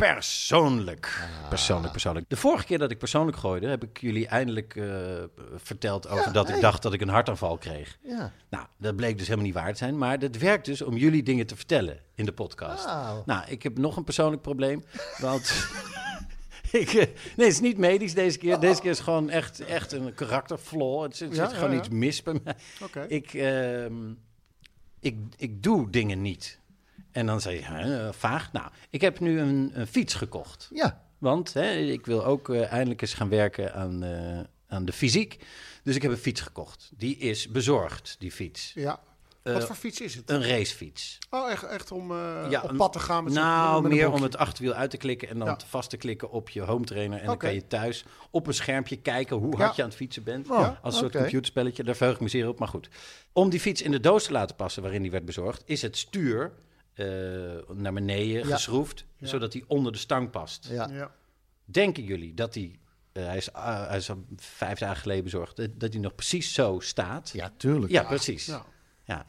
Persoonlijk. Persoonlijk, persoonlijk. De vorige keer dat ik persoonlijk gooide, heb ik jullie eindelijk eh, verteld over dat ik dacht dat ik een hartaanval kreeg. Ja. Nou, dat bleek dus helemaal niet waar te zijn. Maar het werkt dus om jullie dingen te vertellen in de podcast. Ah. Nou, ik heb nog een persoonlijk probleem. Want ik, eh, nee, het is niet medisch deze keer. Deze keer is gewoon echt, echt een karakterflaw. Het zit, Ja, zit gewoon ja, ja. iets mis bij mij. Oké. Ik, ehm, ik, ik doe dingen niet. En dan zeg je, hè, eh, vaag. Nou, ik heb nu een, een fiets gekocht. Ja. Want hè, ik wil ook eh, eindelijk eens gaan werken aan, eh, aan de fysiek. Dus ik heb een fiets gekocht. Die is bezorgd, die fiets. Ja. Eh, Wat voor fiets is het? Een racefiets. Oh, echt, echt om eh, Ja, op pad te gaan met Nou, met meer om het achterwiel uit te klikken en dan Ja. vast te klikken op je home trainer. En dan kan je thuis op een schermpje kijken hoe Ja. hard je aan het fietsen bent. Oh, Als een soort computerspelletje, daar verheug ik me zeer op. Maar goed, om die fiets in de doos te laten passen waarin die werd bezorgd, is het stuur eh, naar beneden Ja. geschroefd, zodat hij onder de stang past. Ja. Ja. Denken jullie dat die, eh, hij, is, ah, hij is al vijf dagen geleden bezorgd, dat, hij nog precies zo staat? ja, tuurlijk. Ja, precies. Ja. Ja.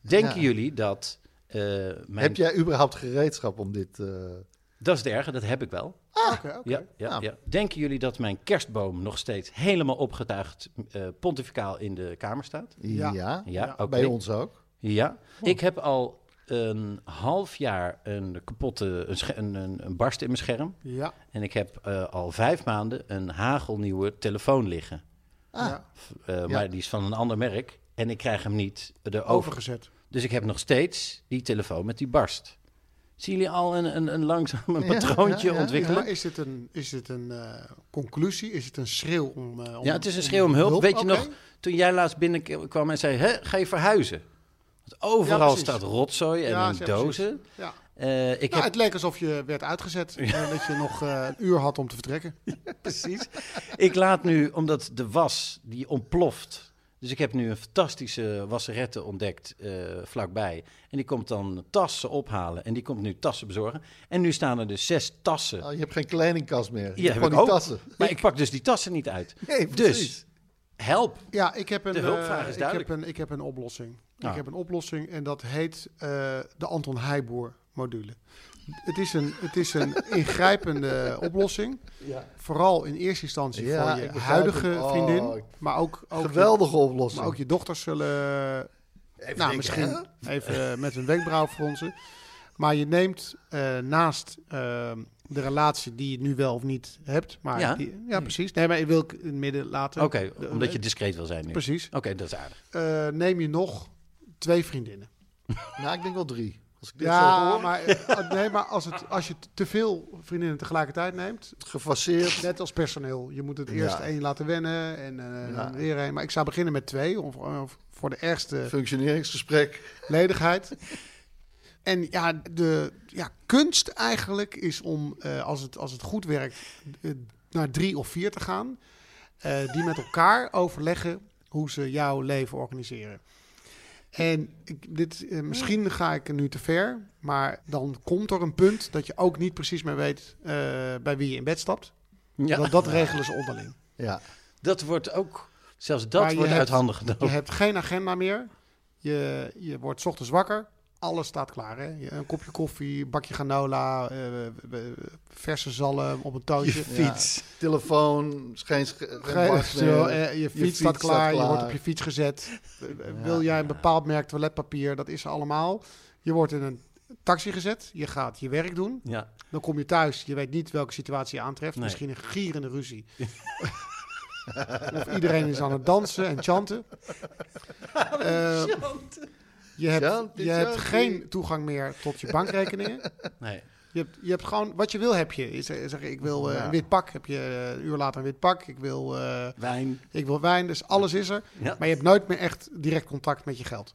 Denken Ja. jullie dat eh, mijn... Heb jij überhaupt gereedschap om dit... eh, Dat is het erge, dat heb ik wel. Oké, oké. Ja, ja, Nou. ja. Denken jullie dat mijn kerstboom nog steeds helemaal opgetuigd eh, pontificaal in de kamer staat? ja, Ja. Ja, oké. bij ons ook. Ja. Ik heb al een half jaar een kapotte, een, een, een, barst in mijn scherm. Ja. En ik heb eh, al vijf maanden een hagelnieuwe telefoon liggen. ja. Eh, Maar die is van een ander merk. En ik krijg hem niet erover. Overgezet. Dus ik heb nog steeds die telefoon met die barst. Zien jullie al een, een, een langzaam een Ja, patroontje ja, ja. Ja, ontwikkelen? maar is dit een, is dit een eh, conclusie? Is het een schreeuw om, eh, om Ja, het is een schreeuw om hulp. Weet je nog, toen jij laatst binnenkwam en zei, ga je verhuizen? Want overal Ja, staat rotzooi en Ja, in dozen. Ja. Eh, ik Nou, heb Het leek alsof je werd uitgezet en dat je nog eh, een uur had om te vertrekken. precies. ik laat nu, omdat de was, die ontploft. Dus ik heb nu een fantastische wasserette ontdekt eh, vlakbij. En die komt dan tassen ophalen. En die komt nu tassen bezorgen. En nu staan er dus zes tassen. Oh, je hebt geen kledingkast meer. Je Ja, hebt gewoon ik die tassen. Maar ik pak dus die tassen niet uit. Nee, dus, help. Ja, ik heb een, De hulpvraag eh, is ik duidelijk. heb een, ik heb een oplossing. Ah. Ik heb een oplossing en dat heet eh, de Anton Heijboer module. Het is een, het is een ingrijpende oplossing. Vooral in eerste instantie Ja, voor je huidige. Oh, vriendin. Maar ook, ook, je, Geweldige oplossing. maar ook je dochters zullen Even nou, denken, misschien hè? even eh, met een wenkbrauw fronsen. Maar je neemt eh, naast eh, de relatie die je nu wel of niet hebt. Maar Ja. die- ja precies. Nee, maar ik wil ik in het midden laten. Oké, omdat je discreet wil zijn nu. Precies. Oké, dat is aardig. Neem je nog twee vriendinnen. Nou, ik denk wel drie. Als ik dit zo Ja, hoor, maar, eh, nee, maar als, het, als je te veel vriendinnen tegelijkertijd neemt, gefaseerd. net als personeel, je moet het eerst Ja. één laten wennen en eh, Ja. weer één. Maar ik zou beginnen met twee, of, of voor de ergste Functioneringsgesprek. ledigheid. En ja, de ja, kunst eigenlijk is om, eh, als, het, als het goed werkt, naar drie of vier te gaan. die met elkaar overleggen hoe ze jouw leven organiseren. En ik, dit, eh, misschien ga ik er nu te ver, maar dan komt er een punt dat je ook niet precies meer weet eh, bij wie je in bed stapt. Ja, Dat, dat regelen ze onderling. Ja. dat wordt ook, zelfs dat Maar je wordt hebt- uit handen Je genomen. hebt geen agenda meer. Je, je wordt 's ochtends wakker. Alles staat klaar. Hè? Je- Een kopje koffie, bakje granola, eh, eh, verse zalm op een Je toosje. fiets, telefoon, geen, zo, meer. eh, je, fiets fiets staat staat klaar, je wordt op je fiets gezet. Wil jij een bepaald merk toiletpapier, dat is er allemaal. Je wordt in een taxi gezet, je gaat je werk doen. Ja, Dan kom je thuis, je weet niet welke situatie je aantreft. Nee. Misschien een gierende ruzie. of iedereen is aan het dansen en chanten. Eh, je hebt, je hebt geen toegang meer tot je bankrekeningen. nee. Je hebt, je hebt gewoon, wat je wil heb je. Zeg, ik wil eh, Ja. een wit pak, heb je eh, een uur later een wit pak. Ik wil, eh, Wijn. ik wil wijn, dus alles is er. Ja. Maar je hebt nooit meer echt direct contact met je geld.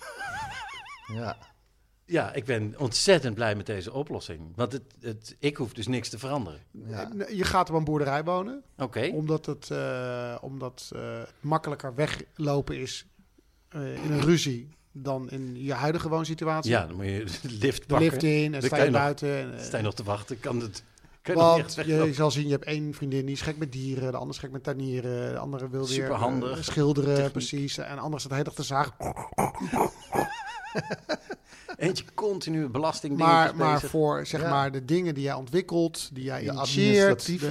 Ja. ja, ik ben ontzettend blij met deze oplossing. Want het, het, ik hoef dus niks te veranderen. Ja. Je gaat op een boerderij wonen. Oké. Omdat het, eh, omdat, eh, het makkelijker weglopen is eh, in een ruzie dan in je huidige woonsituatie. Ja, dan moet je de lift de pakken. lift in en sta je je nog- buiten. en, eh, Sta je nog te wachten? Kan het, kan je nog want je, weglopen? zal zien, je hebt één vriendin die is gek met dieren, de andere is gek met tuinieren, de andere wil weer eh, schilderen, Techniek. precies. En de andere staat de hele dag te zagen. Eentje continu belastingdingen Maar, maar bezig. voor zeg Ja. maar, de dingen die jij ontwikkelt, die jij Je initieert, de-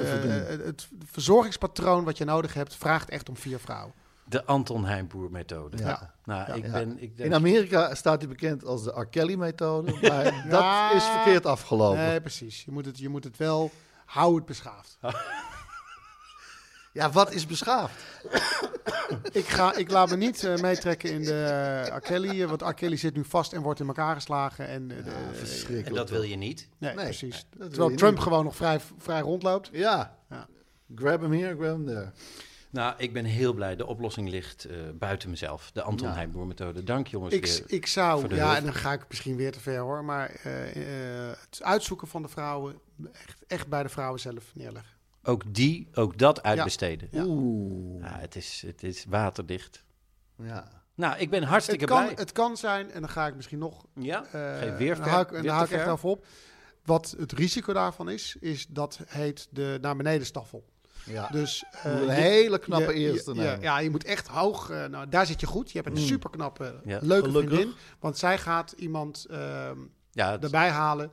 eh, het verzorgingspatroon wat je nodig hebt, vraagt echt om vier vrouwen. De Anton Heimboer methode. Ja. Nou, ik Ja. ben... Ik denk, In Amerika staat hij bekend als de R. Kelly-methode, maar Ja. dat is verkeerd afgelopen. Nee, precies. Je moet het, je moet het wel, hou het beschaafd. Ja, wat is beschaafd? ik, ga, ik laat me niet eh, meetrekken in de uh, R. Kelly, want R. Kelly zit nu vast en wordt in elkaar geslagen. En, eh, de- Verschrikkelijk. en dat wil je niet. nee, Nee, precies. Terwijl Trump niet. gewoon nog vrij, vrij rondloopt. Ja. Ja. Grab hem here, grab hem there. Nou, ik ben heel blij. De oplossing ligt eh, buiten mezelf. De Anton Ja. Methode. Dank jongens Ik, weer. ik zou, ja, hulp. en dan ga ik misschien weer te ver hoor, maar eh, eh, het uitzoeken van de vrouwen echt, echt bij de vrouwen zelf neerleggen. Ook die, ook dat uitbesteden. Ja. Oeh. Ja, het, is, het is waterdicht. Ja. Nou, ik ben hartstikke Het kan, blij. het kan zijn, en dan ga ik misschien nog Ja, Geen weer dan hou ik, dan echt even op. Wat het risico daarvan is, is dat heet de naar beneden staffel. Ja. Dus eh, Een je- hele knappe je- eerste je- ja, je moet echt hoog. eh, nou, daar zit je goed. Je hebt een Mm. superknappe, Ja, leuke gelukkig. vriendin. Want zij gaat iemand ehm, ja, het- erbij halen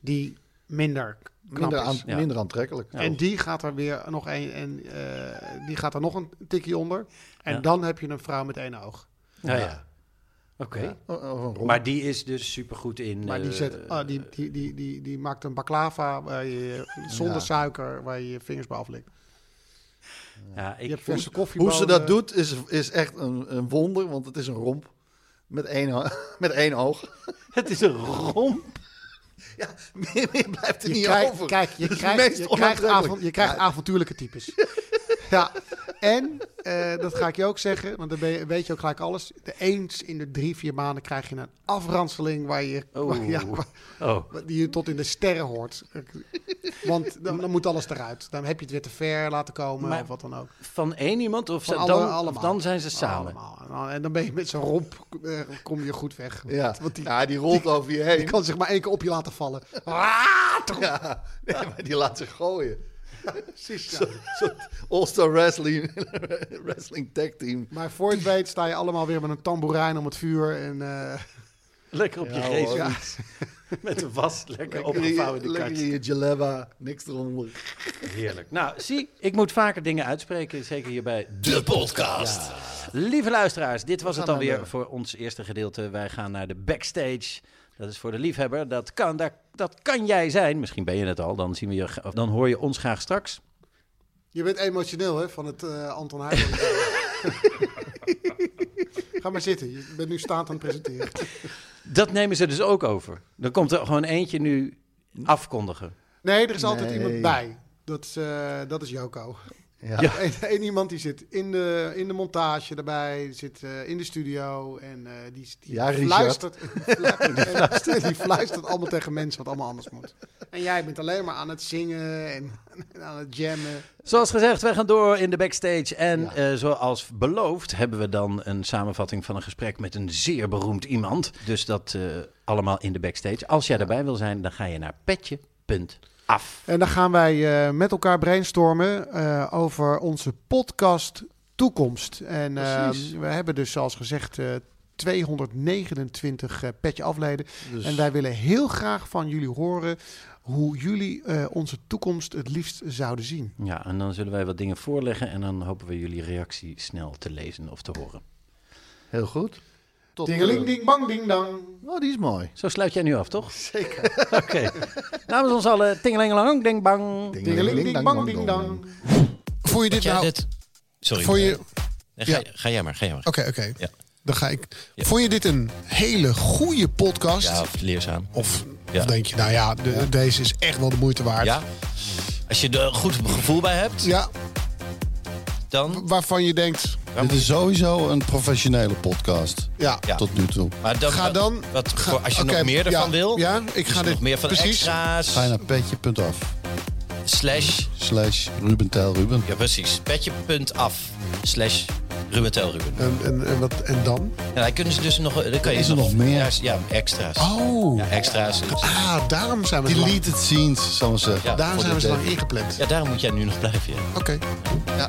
die minder knap Minder, is. aan, Ja. minder aantrekkelijk. En die gaat er weer nog een en eh, die gaat er nog een tikje onder. En Ja. dan heb je een vrouw met één oog. nou ja. Oké. Ja. Een romp. Maar die is dus supergoed in... Maar die, zet, ah, die, die, die, die, die maakt een baklava waar je, zonder Ja. suiker, waar je je vingers bij aflikt. Ja, Je ik, koffie. Hoe ze dat doet is, is echt een, een wonder, want het is een romp met één, met één oog. het is een romp. Ja, meer, meer blijft er Je niet krijgt, over. kijk, je krijgt, je krijgt, avond, je krijgt Ja. avontuurlijke types. ja, en eh, dat ga ik je ook zeggen, want dan weet je ook gelijk alles. De eens in de drie, vier maanden krijg je een afranseling waar je, Oh. waar- ja, waar- Oh, die je tot in de sterren hoort. Want dan, dan moet alles eruit. Dan heb je het weer te ver laten komen Maar- of wat dan ook. van één iemand of, Van ze- alle- dan, of dan zijn ze samen? Allemaal. En dan ben je met zo'n romp, eh, kom je goed weg. Ja. Want die, ja, die rolt over je die heen. kan zich maar één keer op je laten vallen. Ja, nee, maar die laat zich gooien. Precies, ja. All-Star Wrestling, wrestling Tag Team. Maar voor je het weet sta je allemaal weer met een tamboerijn om het vuur. En, eh, Lekker op je Ja, geest. ja. Met een was lekker Lekker in opgevouwen je- de lekker in je jaleba, niks eronder. Heerlijk. Nou, zie, ik moet vaker dingen uitspreken. Zeker hier bij De podcast. Lieve luisteraars, dit was het alweer naar de- voor ons eerste gedeelte. Wij gaan naar de backstage. Dat is voor de liefhebber. Dat kan, daar, dat kan jij zijn. Misschien ben je het al. Dan, zien we je, of dan hoor je ons graag straks. je bent emotioneel hè, van het eh, Anton Heijboer. Ga maar zitten. Je bent nu staand aan het presenteren. Dat nemen ze dus ook over. Dan komt er gewoon eentje nu afkondigen. Nee, er is altijd Nee. iemand bij. Dat is, eh, dat is Joko. Ja. Ja. Eén één iemand die zit in de, in de montage erbij, die zit eh, in de studio en eh, die, die, Ja, fluistert, die, fluistert, die fluistert allemaal tegen mensen wat allemaal anders moet. En jij bent alleen maar aan het zingen en, en aan het jammen. Zoals gezegd, wij gaan door in de backstage. En eh, zoals beloofd hebben we dan een samenvatting van een gesprek met een zeer beroemd iemand. Dus dat eh, allemaal in de backstage. Als jij daarbij wil zijn, dan ga je naar En dan gaan wij eh, met elkaar brainstormen eh, over onze podcast toekomst. En eh, Precies. we hebben dus zoals gezegd eh, 229 eh, petje afleden. Dus En wij willen heel graag van jullie horen hoe jullie eh, onze toekomst het liefst zouden zien. Ja, en dan zullen wij wat dingen voorleggen. En dan hopen we jullie reactie snel te lezen of te horen. heel goed. Tot Dingeling, ding, bang, ding, dang. Oh, die is mooi. Zo sluit jij nu af, toch? Zeker. Oké. Namens ons allen, tingelingelang, ding bang. Dingeling, ding, bang, ding, dang. Vond je dit nou... dit... Sorry. Vond je... Nee, ga, ja. ga jij maar, ga jij maar. Oké, oké. Ja. Dan ga ik... Ja. Vond je dit een hele goede podcast? Ja, leerzaam. Of, Ja. of denk je, nou ja, de- deze is echt wel de moeite waard? Ja. Als je er een goed gevoel bij hebt, Ja, dan... waarvan je denkt, Dit is sowieso een professionele podcast. ja, Ja. Tot nu toe. Maar dan, ga dan... Wat, ga- als je oké, nog meer ervan ja, wil, Ja, ik dus ga dit... nog meer van de precies. extra's, Ga je naar petje.af. slash... Slash Ruben Tel Ruben. Ja, precies. Petje.af, slash Ruben Tel Ruben. En, en, en, wat, en dan? En dan kunnen ze dus nog... Dan kan je Is er nog meer? Ja, ja, extra's. Oh, Ja, extra's. ah, daarom zijn we zo lang, Deleted scenes, zal ik zeggen. Ja, daarom voor zijn we de- zo lang ingepland. Ja, daarom moet jij nu nog blijven. Ja. Oké. Ja.